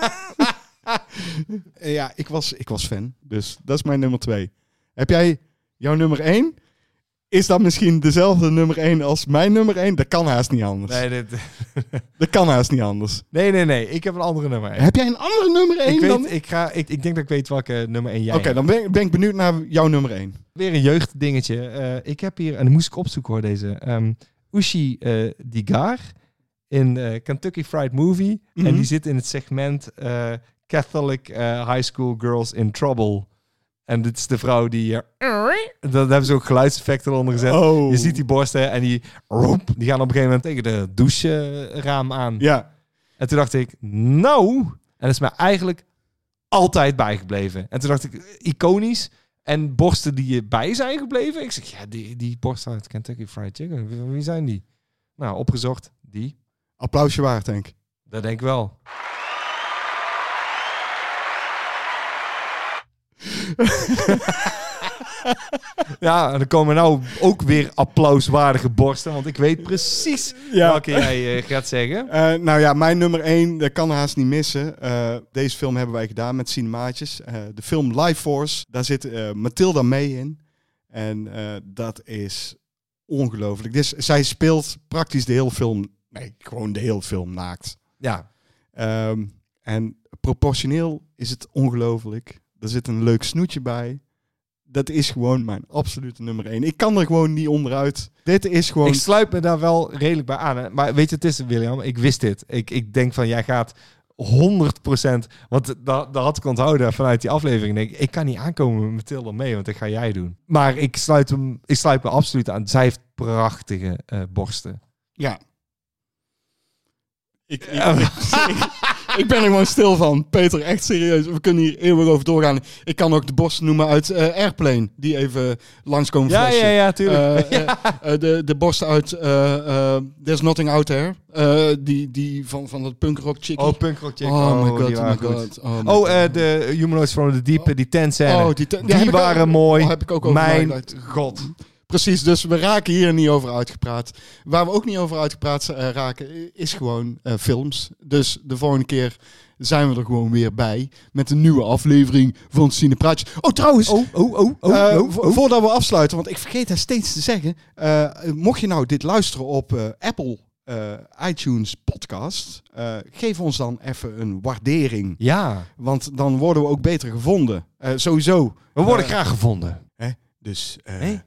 Ja, ik was, ik was fan. Dus dat is mijn nummer twee. Heb jij jouw nummer één? Is dat misschien dezelfde nummer één als mijn nummer één? Dat kan haast niet anders. Nee, dit, Dat kan haast niet anders. nee, nee, nee. Ik heb een andere nummer. één. Heb jij een andere nummer één Ik, weet, dan... ik, ga, ik, ik denk dat ik weet welke nummer 1 jij Oké, dan ben, ik- ben ik benieuwd naar jouw nummer één. Weer een jeugddingetje. Eh, ik heb hier, en moest ik opzoeken hoor, deze. ehm Ushi eh Digar in eh, Kentucky Fried Movie. Mhm. En die zit in het segment Catholic High School Girls in Trouble. En dit is de vrouw die... eh, dat hebben ze ook geluidseffecten eronder gezet. Oh. Je ziet die borsten en die, roep, die gaan op een gegeven moment tegen de doucheraam aan. Ja. En toen dacht ik, nou... En dat is mij eigenlijk altijd bijgebleven. En toen dacht ik, iconisch. En borsten die je bij zijn gebleven. Ik zeg, ja, die, die borsten uit Kentucky Fried Chicken. Wie, wie zijn die? Nou, opgezocht. Die. Applausje waard, denk ik. Dat denk ik wel. ja, en er komen nou ook weer applauswaardige borsten. Want ik weet precies welke jij eh, gaat zeggen. Eh, nou ja, mijn nummer één, dat kan haast niet missen. Eh, deze film hebben wij gedaan met cinemaatjes. De film Life Force, daar zit Matilda mee in. En dat is ongelooflijk. Dus zij speelt praktisch de hele film, nee, gewoon de hele film naakt. Ja, Ehm, en proportioneel is het ongelooflijk. Er zit een leuk snoetje bij. Dat is gewoon mijn absolute nummer één. Ik kan er gewoon niet onderuit. Dit is gewoon... ik sluit me daar wel redelijk bij aan. hè. Maar weet je, het is William, ik wist dit. Ik, ik denk van, jij gaat 100%, want dat, dat had ik onthouden vanuit die aflevering. Ik Denk, ik kan niet aankomen met Mathilde mee, want dat ga jij doen. Maar ik sluit, hem, ik sluit me absoluut aan. Zij heeft prachtige eh, borsten. Ja. Ik, ik, ik, ik ben er gewoon stil van. Peter, echt serieus. We kunnen hier eeuwig over doorgaan. Ik kan ook de borsten noemen uit eh, Airplane. Die even langskomen Ja, ja, ja, tuurlijk. Eh, eh, eh, de, de borsten uit There's Nothing Out There. Die, die van, van dat punkrock chickie. oh, punkrock chick. Oh my god, oh my goed. god. Oh, my Oh, god. de Humanoids from the Deep, die scène. Oh, die, te- die waren mooi. Oh, heb ik ook over Mijn god. Precies, dus we raken hier niet over uitgepraat. Waar we ook niet over uitgepraat eh, raken, is gewoon eh, films. Dus de volgende keer zijn we er gewoon weer bij met een nieuwe aflevering van Cinepraatjes. Oh, trouwens, Oh, oh, oh, oh, eh, oh, oh. voordat we afsluiten, want ik vergeet het steeds te zeggen. mocht je nou dit luisteren op Apple iTunes podcast, geef ons dan even een waardering. Ja, Want dan worden we ook beter gevonden. Sowieso. we worden graag gevonden. Dus eh,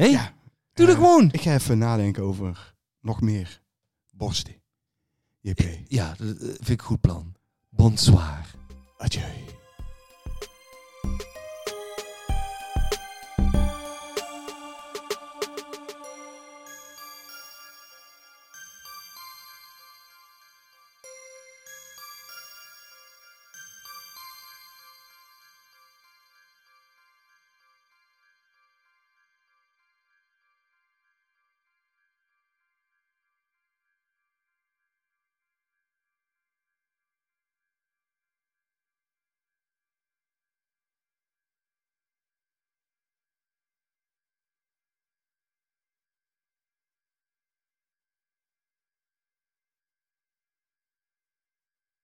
Hé? Hey? Ja. Doe eh, dat gewoon. Ik ga even nadenken over nog meer borsten. JP. Ja, dat eh, vind ik een goed plan. Bonsoir. Adieu.